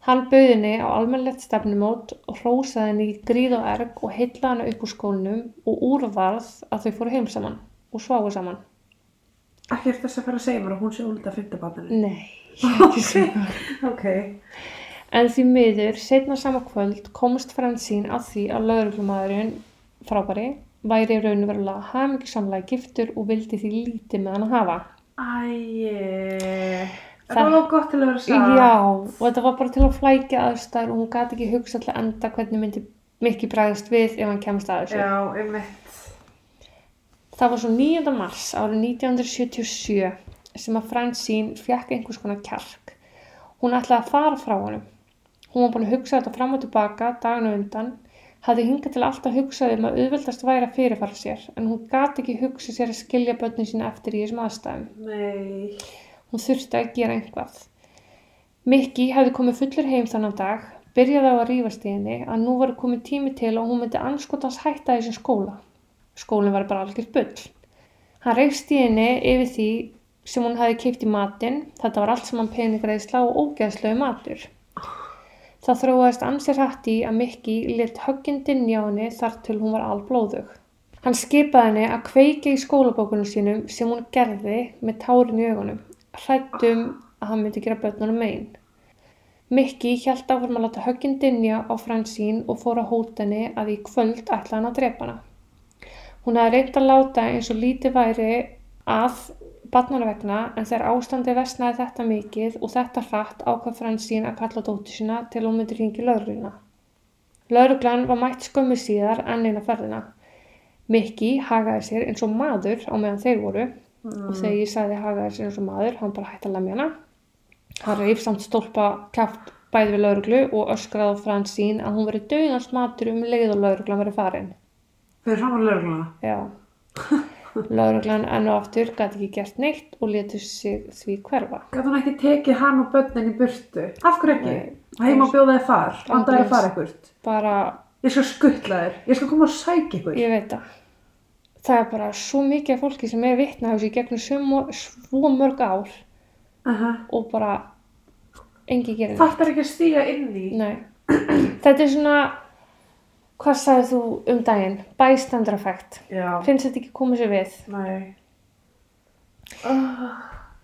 Hann bauði henni á almennlegt stefnumót og hrósaði henni í gríð og erg og heitlaði henni upp úr skónum og úrvarð að þau fóru heim saman og sváðu saman. Ekki eftir þess að fara að segja mér að hún sé úlita banninu. Nei, [LAUGHS] ekki svona. Ok. En því miður, setna sama kvöld, komst Fransín að því að lögreglumæðurinn frábæri væri raunverulega hamingisamlega giftur og vildi því lítið með hann að hafa. Æi. Það- var gott til að vera sagt. Já, og þetta var bara til að flækja aðstæður og hún gæti ekki hugsa að enda hvernig myndi Mikki bræðast við ef hann kemst að þessu. Já, einmitt. Það var svo 9. mars árið 1977 sem að Fransín fjakk einhvers konar kjark. Hún ætlaði að fara frá honum. Hún var búin að hugsa þetta fram og tilbaka daginu undan, hafði hingað til alltaf hugsað um að auðveldast væri að fyrirfara sér, en hún gati ekki hugsað sér að skilja börnin sína eftir í þessum aðstæðum. Nei. Hún þurfti að gera einhvað. Mikki hefði komið fullur heim þannig dag, byrjaði á að rífast í henni að nú var komið tími til og hún myndi anskotans hætta þessum skóla. Skólinn var bara algjört bull. Hann reifst í henni yfir því sem hún hefði keipt í matinn, þetta var allt saman peningreðsla og ógeðslegu matur. Það þróaðist ansið hrætt í að Mikki lit höggindinn hjá henni þar til hún var alblóðug. Hann skipaði henni að kveika í skólabókunum sínum sem hún gerði með tárin í augunum, hrættum að hann myndi gera börnunum megin. Mikki hjælt áfram að láta höggin dinja á Fransín og fór að hóta henni að í kvöld ætla hann að drepa hana. Hún hefði reynt að láta eins og lítið væri að barnana vegna en þegar ástandi vestnaði þetta mikið og þetta hratt ákvað Fransín að kalla dóttur sína til hún myndi ringi laurugluna. Lauruglan var mætt skömmu síðar enn eina ferðina. Mikki hagaði sér eins og maður á meðan þeir voru og þegar ég sagði hagaði sér eins og maður, hann bara hætti að lemja hana. Hann reif samt stólpa kæft bæði við lauruglu og öskraði á Fransín að hún veri döðans matur um leið og lauruglan veri farin. Fyrir saman lögurgluna. Já. [LAUGHS] Lauruglan enn og aftur gæti ekki gert neitt og letur sig því hverfa. Gat hún ekki tekið hann og börnin í burtu? Af hverju ekki? Nei. Og heima að bjóða þið far. Andreas. fara ekkert. Bara, Ég skal skuttla þér. Ég skal koma og sækja ykkur. ég veit það. Það er bara svo mikið af fólki sem er þessu í gegnum svo, svo mörg ár Aha. og bara engi gerir neitt. Fattar ekki að stíga inn í. Nei. Þetta er svona, hvað sagði þú um daginn? Já. Finnst þetta ekki komið sér við? Nei. Oh.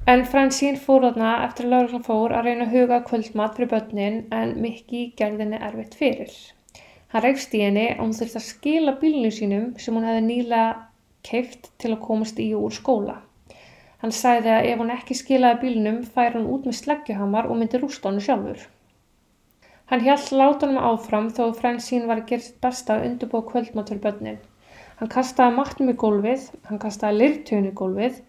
En Fransín fór þarna eftir að lauruglan fór að reyna að huga kvöldmat fyrir börnin en Mikki gerði henni erfitt fyrir. Hann reifst í henni að hún þurfti að skila bílinu sínum sem hún hefði nýlega keift til að komast í og úr skóla. Hann sagði að ef hún ekki skilaði bílinum fær hann út með sleggjuhamar og myndi rústa hann sjálfur. Hann hjælt látunum áfram þó Fransín var að gera sitt besta að undirbúa kvöldmat fyrir börnin. Hann kastaði matnum í gólfið, hann kastaði lirtöun í gólfið,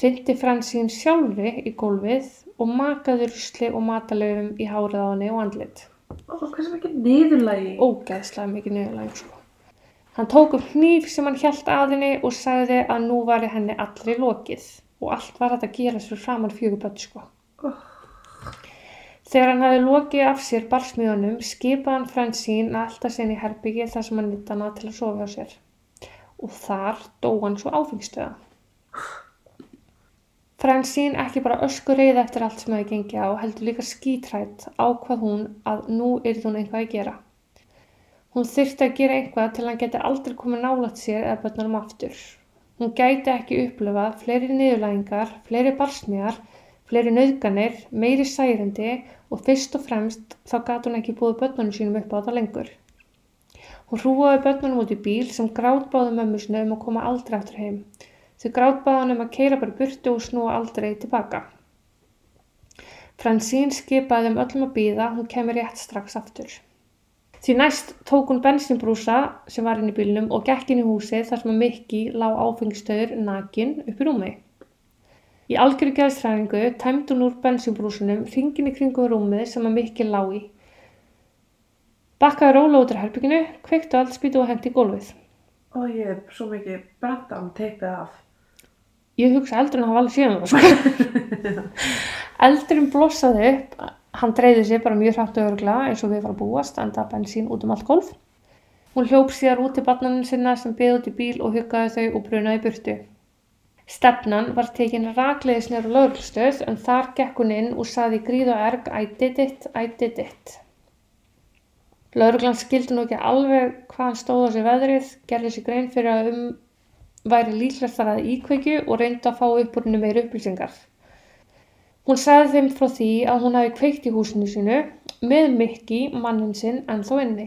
hrindi Fransín sjálfri í gólfið og makaði rusli og matalöfum í hárið á henni og andlit. Ó, hvað sem ekki niðurlægi. Ógeðslega mikið niðurlæg sko. Hann tók upp hníf sem hann hjælt að henni og sagði að nú væri henni allri lokið og allt var þetta að gera svo framann fjögur börn sko. Þegar hann hafi lokið af sér barsmiðunum skipaði hann Fransín að alltaf sinni í herbyggi þar sem hann nýtt hana til að sofa á sér og þar dó hann svo áfengstöða. Fransín ekki bara ösku reyð eftir allt sem hefði gengið á heldur líka skítrætt ákvað hún að nú yrði hún eitthvað að gera. Hún þyrfti að gera eitthvað til hann geti aldrei komið nálat sér eða börnunum aftur. Hún gæti ekki upplifað fleiri niðurlægingar, fleiri barsmíðar, fleiri nauðganir, meiri særindi og fyrst og fremst þá gæti hún ekki búið börnunum sínum upp á þetta lengur. Hún hrúaði börnunum út í bíl sem grátbáði mömmu sinni um að koma aldrei aftur heim. Þau grátbáði hann um að keira bara burtu og snúa aldrei tilbaka. Fransín skipaði þeim öllum að býða, hún kemur rétt strax aftur. Því næst tók hún bensinbrúsa sem var inn í bílnum og gekk inn í húsið þar sem að Mikki lág áfengistöður nakin upp í rúmi. Í algjöru geðstræningu tæmdi hún úr bensinbrúsunum ringin í kringum rúmið sem að Mikki lág í. Bakkaði róla út á herbygginu, kveiktu allt spýtu og hendi í gólfið. Og ég er svo mikið brent á hann teipið af. Ég hugsa eldurinn hafa alveg síðan það sko. [LAUGHS] eldurinn blossaði upp, hann dreyði sér bara mjög hrættu örgla eins og við var að búast, enda bensín út um allt golf. Hún hljóp síðar út til barnaninn sinna sem beði út í bíl og huggaði þau og brunaði burtu. Stefnan var tekin rakleiðis nýra lögurlstöð en þar gekk hún inn og saði gríð og erg I did it, I did it. Lögurglann skildi nú ekki alveg hvað hann stóð á sig veðrið, gerði sér grein fyrir að um væri líklegt þar að íkveikju og reyndi að fá upp úr henni meiri upplýsingar. Hún sagði þeim frá því að hún hafi kveikt í húsinu sínu með Mikki, mannin sinn, ennþá inni.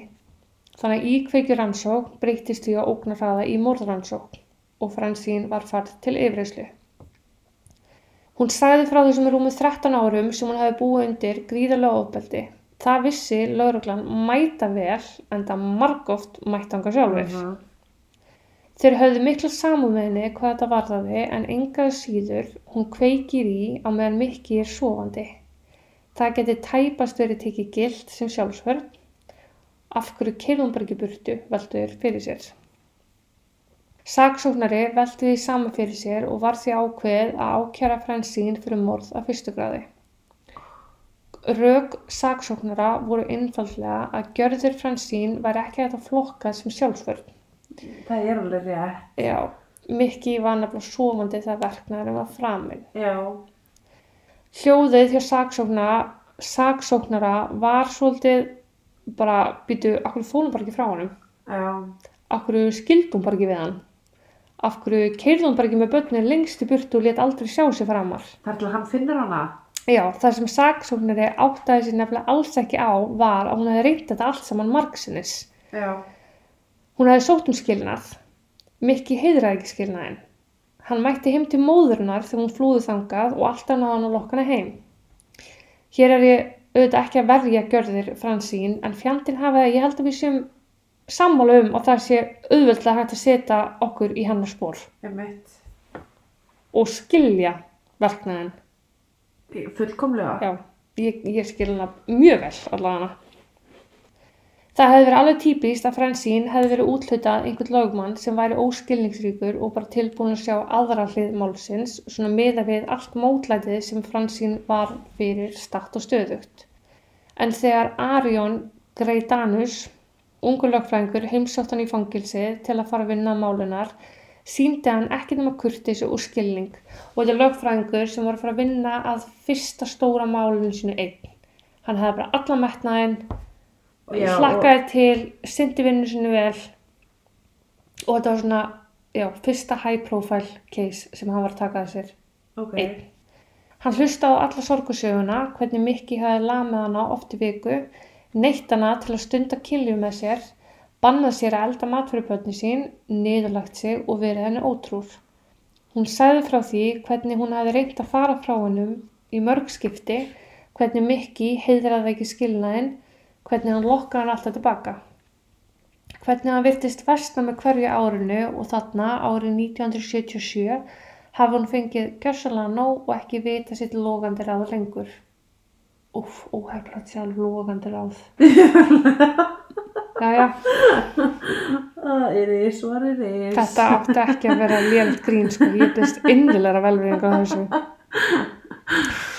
Þannig að íkveikju rannsók breytist því að ógnarhraða í morðrannsók og Fransín var farð til yfirreyslu. Hún sagði frá þessum rúmið 13 árum sem hún hafi búið undir gríðarlega ofbeldi. Það vissi lauruglan mæta vel en það margóft mættanga sjálfur. Mhm. Þeir höfðu mikla samúð með henni hvað þetta varðaði en engaðu síður hún kveikir í á meðan Mikki er sofandi. Það geti tæpast verið tekið gilt sem sjálfsvörn. Af hverju keirðum bara ekki burtu velduður fyrir sér. Saksóknari veldi því saman fyrir sér og var því ákveð að ákjara Fransín fyrir morð af fyrstu gráði. Rök saksóknara voru einfallega að gjörður Fransín var ekki að flokka sem sjálfsvörn. Það er alveg rétt. Já, Mikki var nefnilega sofandi þegar verknæðurinn var framinn. Já. Hljóðið hjá saksóknara, saksóknara var svolítið bara, býtu, akkur fólum bara ekki frá honum? Já. Akkur skildum bara ekki við hann? Hverju keirðum bara ekki með börnin lengst í burtu og let aldrei sjá sig framar? Það er til hann finnur hana. Já, það sem saksóknari áttaði sér nefnilega alls ekki á var að hún hefði reynt þetta allt saman margsinnis. Já. Hún hefði sótt um skilnað. Mikki heiðraði ekki skilnaðin. Hann mætti heim til móðurinnar þegar hún flúði þangað og alltaf náði hann að lokka hana heim. Hér er ég auðvitað ekki að verja gjörðir Fransín en fjandinn hafa það, ég held að við séum sammála um og það sé auðvöldlega hægt að setja okkur í hennar spór Ég mitt. og skilja verknæðin. Fullkomlega. Já, ég, ég skil hana mjög vel allavega. Það hefði verið alveg típist að Fransín hefði verið útlutað einhvern lögmann sem væri óskilningsríkur og bara tilbúin að sjá aðra hlið málsins, svona miða við allt mótlætið sem Fransín var fyrir start og stöðugt. En þegar Arjón Greidanus, ungur lögfræðingur, heimsótt hann í fangilsið til að fara að vinna málunar, síndi hann ekki nema kurtis og skilning og þetta lögfræðingur sem var að fara að vinna að fyrsta stóra málinu sínu einn. Hann hefði bara alla metnaðinn, hlakkaði til, syndi vinnu sinni vel og þetta var svona, já, fyrsta high profile case sem hann var að taka að sér Ok. einn. Hann hlustaði á alla sorgusöguna, hvernig Mikki hafi lamið hana oft í viku, neitt hana til að stunda kynlíf með sér, bannað sér að elda mat fyrir börni sín, niðurlagt sig og verið henni ótrúr. Hún sagði frá því hvernig hún hafi reynt að fara frá hennum í mörg skipti, hvernig Mikki heiðraði ekki skilnaðinn, hvernig hann lokkaði hann alltaf tilbaka. Hvernig hann virtist versna með hverju árinu og þarna árið 1977 hafi hún fengið gjörsalega nóg og ekki vita sitt logandi ráð lengur. Úff, óheflagt sjálf logandi ráð. Já, já, Ah, it is what it is. Þetta átti ekki að vera lélitt grín sko, ég byrst innilega velverðing á þessu. [LAUGHS]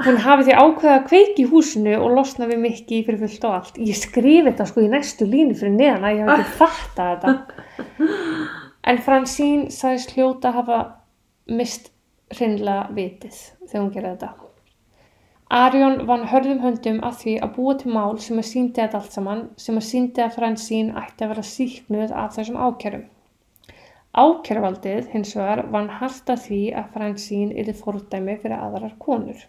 Hún hafi því ákveða að kveiki húsinu og losna við mikki fyrir fullt og allt. Ég skrifi þetta sko í næstu línu fyrir neðan að ég hef ekki fattað þetta. En Fransín sagðist hljóta að hafa mist hreinlega vitið þegar hún gerði þetta. Arjón vann hörðum höndum að því að búa til mál sem að síndi þetta allt saman, sem að síndi að Fransín ætti að vera síknuð af þessum ákjærum. Ákjæruvaldið hins vegar vann hart að því að Fransín yrði fordæmi fyrir aðrar konur.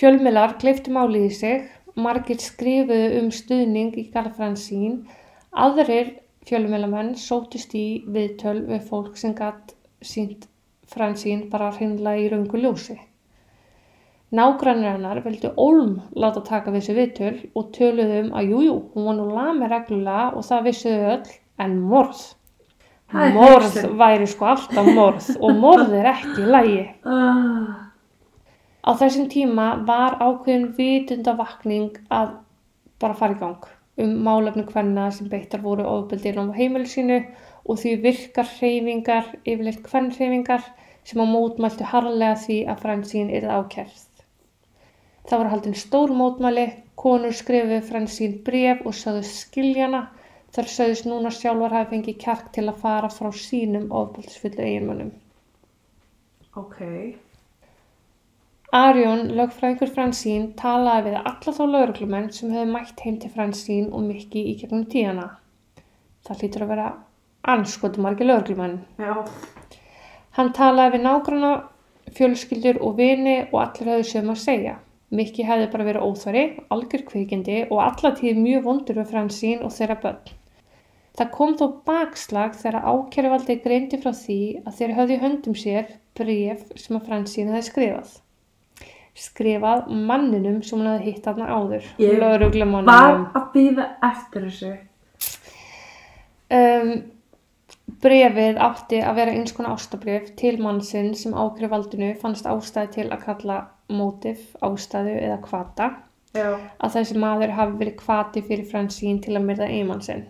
Fjölmiðlar kleiftu málið í sig, margir skrifuðu um stuðning í garð Fransín, aðrir fjölmiðlamenn sótust í viðtöl við fólk sem gatt sínt Fransín bara hreinlega í raungu ljósi. Nágrannir hennar vildu ólm láta taka við þessu viðtöl og töluðu um að jújú, hún var nú lami reglulega og það vissuðu öll, en morð. Morð væri sko alltaf morð og morð er ekki lægi. Á þessum tíma var ákveðin vitundavakning að bara fara í gang um málefni hvenna sem beittar voru ofbeldir á heimilu sínu og því virkar hreyfingar, yfirleitt hvernhreyfingar sem á mótmæltu harlega því að fransín yrði ákerð. Það voru haldin stór mótmæli, konur skrifuðu fransín bref og sögðust skiljana þar sögðust núna sjálfar hafi fengið kjark til að fara frá sínum ofbeldisfullu eiginmönnum. ok. Arjón, lögfræðingur Fransín, talaði við alla þá lauruglumenn sem hefðu mætt heim til Fransín og Mikki í gegnum tíðana. Það hlýtur að vera anskotu margir lauruglumenn. Já. Hann talaði við nágranna, fjölskyldur og vini og allir höfðu sögum að segja. Mikki hefði bara verið óþvari, algjör kvikindi og allatíð mjög vondur við Fransín og þeirra börn. Það kom þó bakslag þegar ákæruvaldi greindi frá því að þeir höfðu höndum sér bref sem að Fransín hefði skrifað. Skrifað manninum sem hún hefði hitt þarna áður, Ég Var að býða eftir þessu. Um, brefið átti að vera eins konar ástabref til mannsinn sem ákæruvaldinu fannst ástæði til að kalla mótif, ástæðu eða kvata Já. að þessi maður hafi verið kvati fyrir Fransín til að myrða eigimann sinn.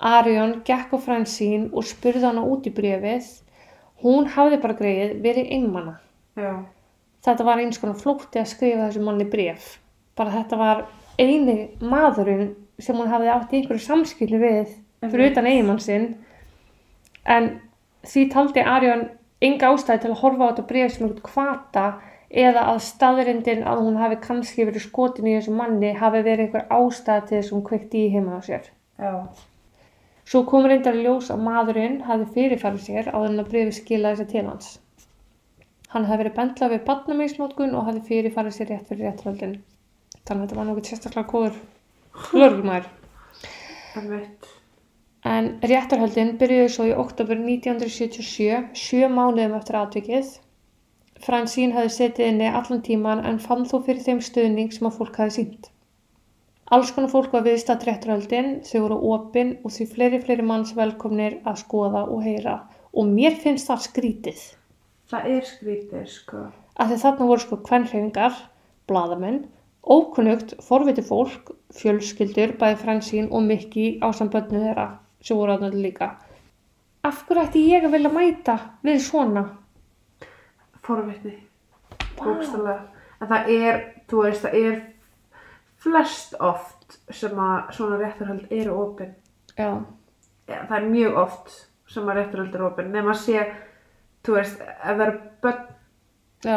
Arjón gekk á Fransín og spurði hana út í brefið. Hún hafði bara greið verið einmanna. Já. Þetta var eins konar flótti að skrifa þessu manni bref. Bara þetta var eini maðurinn sem hún hafði átt í einhverju samskilju við fyrir utan eigimann sinn. En því taldi Arjón enga ástæði til að horfa á þetta bref sem einhvern kvata eða að staðrindin að hún hafi kannski verið skotin í þessu manni hafi verið einhver ástæði til þess að hún kveikti í heima á sér. Já. Svo kom reyndar ljós að maðurinn hafi fyrirfærið sér en að brefi skilaði sér til hans. Hann hafi verið bendlað við badnamísnótkun og hafi fyrirfærið sér rétt fyrir réttröldin. Þannig að þetta var nokkuð sérstaklega góður lörgumær. En réttarhöldin byrjuði svo í oktober 1977, sjö mánuðum eftir atvikið. Fransín hafði setið inni allan tíman en fann þó fyrir þeim stuðning sem að fólk hafði sínt. Alls konar fólk var viðstætt réttarhöldin, þau voru opin og því fleiri fleiri manns velkomnir að skoða og heyra. Og mér finnst það skrítið. Það er skrítið, sko. Af því þarna voru sko kvennhreyfingar, bladamenn, ókunnugt, forviti fólk, fjölskyldur, bæði Fransín og Mikki á samböndu þeirra sem voru aðnöld líka. Af hverju ætti ég að vilja mæta við svona? Forvitni. Bókstaflega. En það er, þú veist, það er flest oft sem að svona réttarhöld eru Ja, það er mjög oft sem að réttarhöld eru opin. Nefn að sé, þú veist, ef það eru börn, já,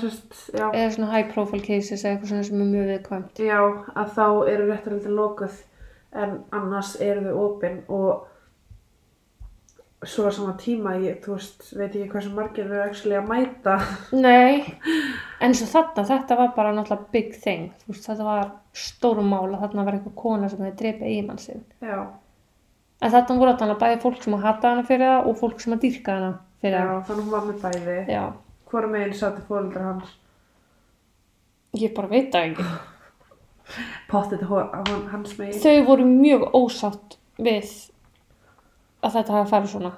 sérst, já, eða svona high profile cases eða eitthvað svona sem er mjög viðkvæmt. já, að þá eru réttarhöldin lokuð en annars eru þau opin og svo á sama tíma, ég, þú veist, veit ekki hversu margir eru actually að mæta. [LAUGHS] Nei, en svo þarna, þetta var bara náttúrulega big thing. Þú veist, þetta var stórum mál að þarna var eitthvað kona sem hefði drepið eiginmann sinn. Já, En þarna voru þarna bæði fólk sem að hata hana fyrir það og fólk sem að dýrka hana fyrir já, þannig hún var með bæði. Já, Hvora meginn sátti fóreldrar hans? ég bara veit það ekki. [LAUGHS] Pottið hans meginn. Þau voru mjög ósátt við að þetta hafa farið svona.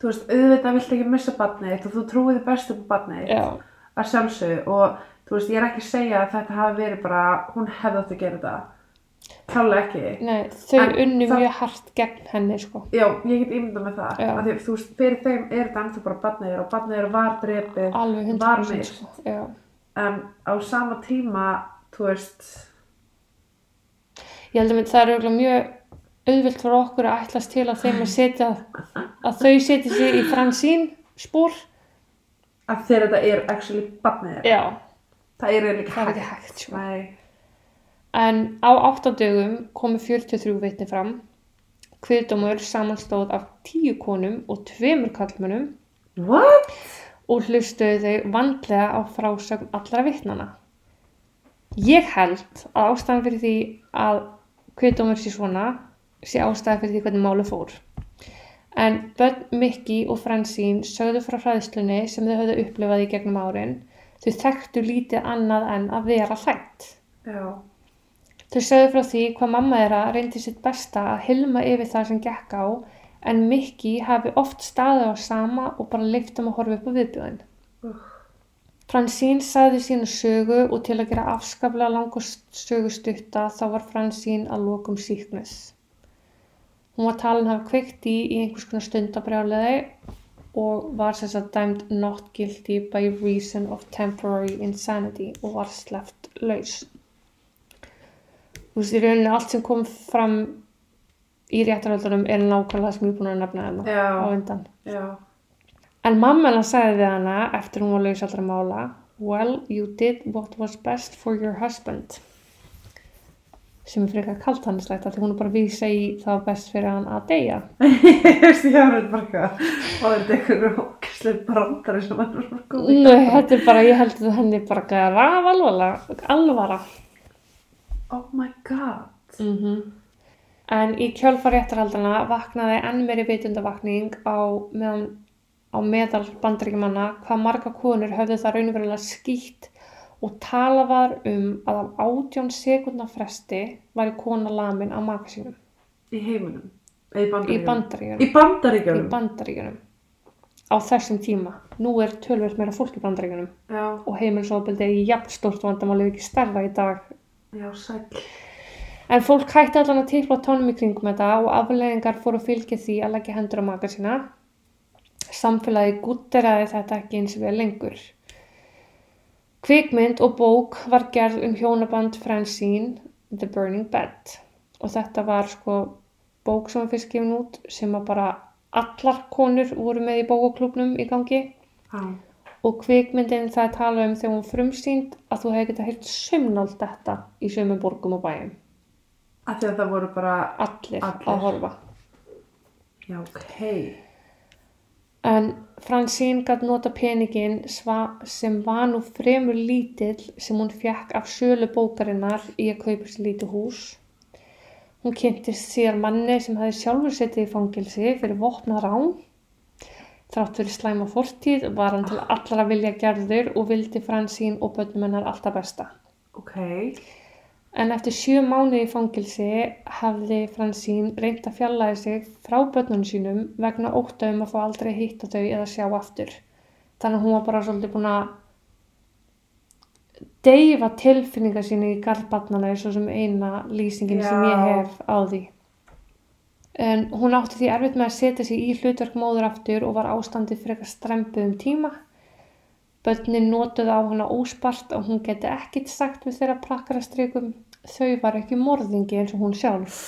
Þú veist, auðvitað vilt ekki missa barnið og þú trúið best upp á barnið að sjálfsögðu og þú veist, ég er ekki að segja að þetta hafi verið bara, hún hefði átt að gera þetta klálega ekki. Nei, þau En unnu það- mjög hart gegn henni sko. Já, ég get ímyndað með það. Því, þú veist, fyrir þeim er þetta ennþá bara þeirra og þeirra var alveg Var 100% myrt. sko. Já. En á sama tíma, þú veist, Ég held að það er örugglega mjög auðvilt fyrir okkur að ætlast til að þeim að setja að þau setja sig í fransín spór. að þegar þetta er actually þeirra. Já, Það er það er ekki hægt sko. Nei. En á áttadögum komu 43 vitni fram. Kviðdómur samanstóð af 10 konum og tveimur kallmönnum What? og hlustuðu þau vandlega á frásögn allra vitnana. Ég held að ástæðan fyrir því að kviðdómur sé svona sé ástæðan fyrir því hvernig máli fór. En börn Mikki og Fransín sögðu frá hræðslunni sem þau höfðu upplifað í gegnum árin. Þau þekktu lítið annað en að vera hrætt. Já. Þau sögðu frá því hvað mamma þeirra reyndi sitt besta að hilma yfir það sem gekk á en Mikki hafi oft staðið á sama og bara leiftum að horfa upp á viðbjöðin. Ugh. Fransín sagði sína sögu og til að gera afskaplega langur sögu stutta þá var Fransín að lokum síknes. Hún var talin hafa kveikt í í einhvers konar stundabrjáliði og var sem sagt dæmd not guilty by reason of temporary insanity og var sleppt laus. Þú veist, í rauninni allt sem kom fram í réttaröldunum er nákvæmlega sem ég er búin að nefna hérna Já. á undan. Já. En mamma hennar sagði við hana eftir hún var laus allra mála Well, you did what was best for your husband sem er frekar kalt hannislegt af því hún er bara að vísa í það var best fyrir hann að deyja [LAUGHS] Ég veist ég hafa þetta bara. Og þetta er eitthvað ókesslega brandari sem hann er svona góð. Nei, þetta er bara, ég held að henni bara graf alvara, alvara Oh my god. mm En í kjölfaréttarhaldana vaknaði enn meiri vitundavakning á meðan á meðal bandaríkjumanna hvað marga konur höfðu það raunverulega skýtt og talað var um að á átján sekundna fresti væri kona lamin á maka sínum Í heiminum. Eða í í bandaríkjunum. bandaríkjunum, Í bandaríkjunum. í bandaríkjunum á þessum tíma. Nú er tölvöld meira fólk í bandaríkjunum Já. og heimilisofbeldi er jafn stórt vandamál ef ekki stærra í dag Já, sæl. En fólk hætti allan að tipla tónum í kringum þetta og afleðingar fóru að fylgja því að leggja hendur á maka sína. Samfélagi gutteraði þetta ekki eins og við lengur. Kvikmynd og bók var gerð um hjónaband Francine, The Burning Bed. Og þetta var sko bók sem fyrst gefin út sem að bara allar konur voru með í bókaklúbnum í gangi. Já. Og kvikmyndin það er talað um þegar hún frumsýnd að þú hefði getað heyrt sömnált þetta í sömum borgum og bæjum. Af því að það voru bara, Allir, Allir. að horfa. já, ok. En Fransín gætt nota peningin sem var nú fremur lítill sem hún fekk af sölu bókarinnar í að kaupa sér lítið hús. Hún kynntist síðan manni sem hefði sjálfur setið í fangilsi fyrir vopnað rán. Þrátt fyrir slæma fortíð var hann til allra vilja gerður og vildi Fransín og bönnum hennar alltaf besta. Ok. En eftir sjö mánuði í fangilsi hafði Fransín reynt að fjallaði sig frá börnunum sínum vegna ótta um að fá aldrei hitta þau eða sjá aftur. Þannig að hún var bara svolítið búin að deyfa tilfinningar sínu í garðbarnana eins og sem eina lýsingin sem ég Já. hef á því. En hún átti því erfitt með að setja sig í hlutverk móður aftur og var ástandið frekar strempuð um tíma. Bönnin notuðu á hana óspart og hún geti ekkit sagt við þeirra prakkarastrikum. Þau var ekki morðingi eins og hún sjálf.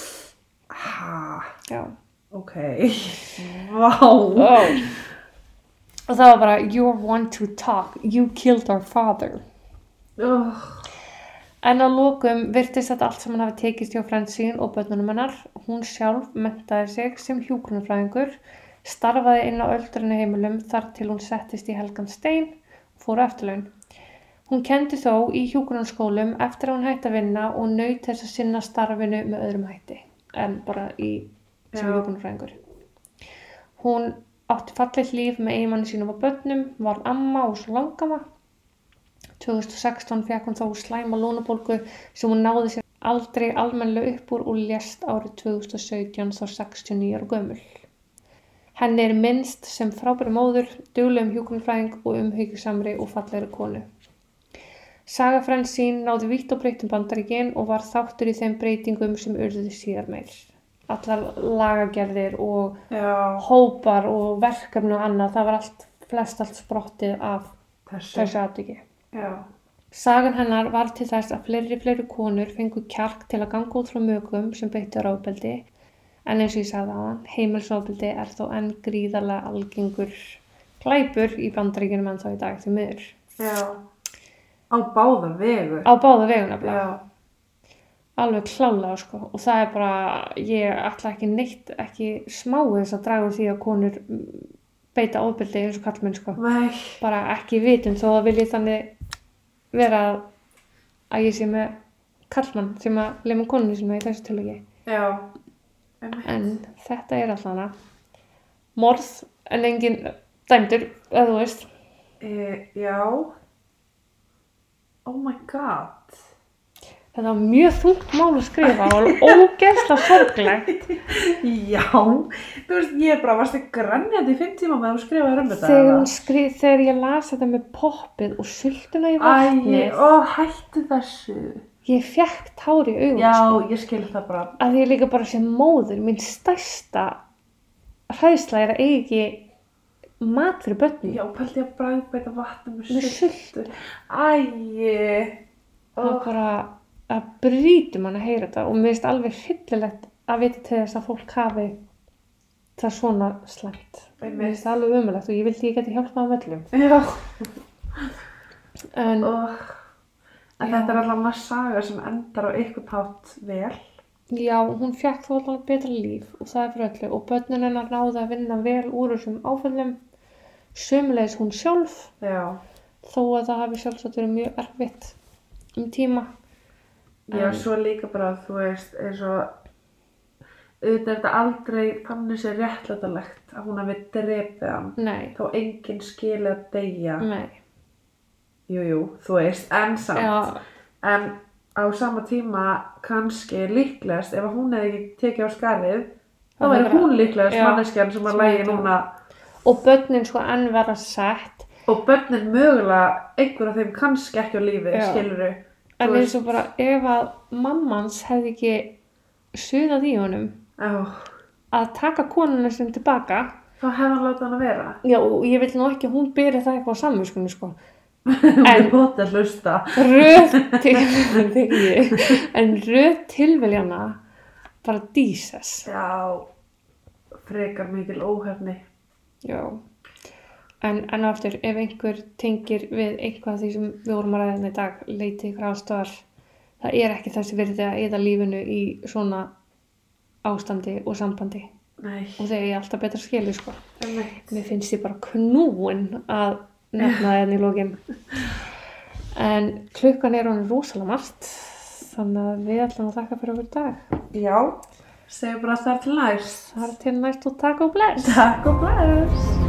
Ha, Já. ok. Vá. Oh. Og það var bara, you're one to talk, you killed our father. Oh. En á lokum virtist þetta allt sem hann hafi tekist hjá Fransín og börnunum hennar. Hún sjálf mentaði sig sem hjúgrunarfræðingur, starfaði inn á öldrunni heimilum þar til hún settist í helgan stein og fór á eftirlaun. Hún kendi þó í hjúgrunarskólum eftir að hún hætti að vinna og naut þess að sinna starfinu með öðrum hætti en bara í sem Já. hjúgrunarfræðingur. Hún átti fallið líf með eiginmanni sínum og börnum, var amma og svo langama 2016 fekk hún þó slæma lúnabólgu sem hún náði sér aldrei almennilega upp úr og lést árið 2017 þá 69 ára gömul. Henni er minnst sem frábæri móður, duglegum hjúkunarfræðing og umhyggjusamri og fallegri konu. Saga Fransín náði vitt og breytum bandaríkin og var þáttur í þeim breytingum sem urðuðu síðar meir. Allar lagagerðir og Já, hópar og verkefni og annað, það var allt, flest allt sprottið af þessu. atviki. Já, Sagan hennar var til þess að fleiri fleiri konur fengu kjark til að ganga út frá mögum sem beittu ráðbeldi en eins og ég sagði á hann, heimilsráðbeldi er þó enn gríðarlega algengur glæpur í bandaríkjunum en þá í dag því miður. já. Á báða vegu. Á báða veguna bara. Já, alveg klálega sko og það er bara, ég ætla ekki neitt ekki smáðis að draga úr því að konur beita ofbeldi eins og kallmenn sko nei, bara ekki vitum þó að vilji þannig vera að- að ég sé með kallmann sem að lemur konunni sinna í þessu tilvægi. Einmitt. en þetta er alltaf hana morð en engin dæmdur eða þú veist E, já. Oh my god. Þetta var mjög þungt mál að skrifa og ógeðslega sorglegt Já, þú veist, ég bara varst að grænjandi í fimm tíma með að þú skrifaði um þetta. þegar, skrif, þegar ég las þetta með poppið og sultuna í Æ, vatnið ó, hættu þessu. ég fekk tár í augun Já, sko, ég skil það bara. að ég líka bara sem móður mín stærsta hræðsla er að eiga ekki mat fyrir börnum Já, pælti ég að bragðbeita vatnum með sultu. Æ, það ó, er bara að brýtum hann að heyra þetta og mér finnst alveg hryllilegt að vita til þess að fólk hafi það svona slæmt. Mér finnst það alveg umulegt og ég vildi ég geti hjálpað með öllum. En ó. En Já. þetta er allavega maður saga sem endar á ykkur tátt vel. já, hún fekk þó alveg betra líf og það er fyrir öllu. Og börnin hennar náði að vinna vel úr þessum áföllum. Sömulegis hún sjálf. Já, þó að það hafi sjálfsagt verið mjög erfitt um tíma já, En- svo líka bara, þú veist, eins og auðvitað er þetta aldrei þannig sér réttlætalegt að hún hafi drepið hann. nei, Þá enginn skilið að deyja. nei. Jú, jú, þú veist, en samt. já, En á sama tíma kannski líklegast ef hún hefði ekki tekið á skarið þá hefði- hún líklegast manneskjan sem að lægi núna. Og börnin sko enn vera sett. Og börnin mögulega einhver af þeim kannski ekki á lífi, skiluru en eins og bara ef að mammans hefði ekki suðað í honum Já, að taka konuna sem tilbaka þá hefði hann látað hann að vera. Já og ég vil nú ekki að hún byrja það eitthvað á samvinskunni sko. [LAUGHS] [LAUGHS] [LAUGHS] En röð til en röð tilveljana bara dísas Já, frekar mikil óhefni. Já en, en aftur ef einhver tengir við eitthvað því sem við vorum að ræða hérna í dag leiti ykkur ástöðar það er ekki þessi virði að eða lífinu í svona ástandi og sambandi. Nei, og þegar ég alltaf betra skilur sko. Einmitt. Mér finnst ég bara knúin að nefna það hérna í lókin en klukkan er honum rosalega margt þannig að við ætlum að þakka fyrir okkur dag. Já, segjum bara þar til næst. Það er til næst og takk og bless. Takk og bless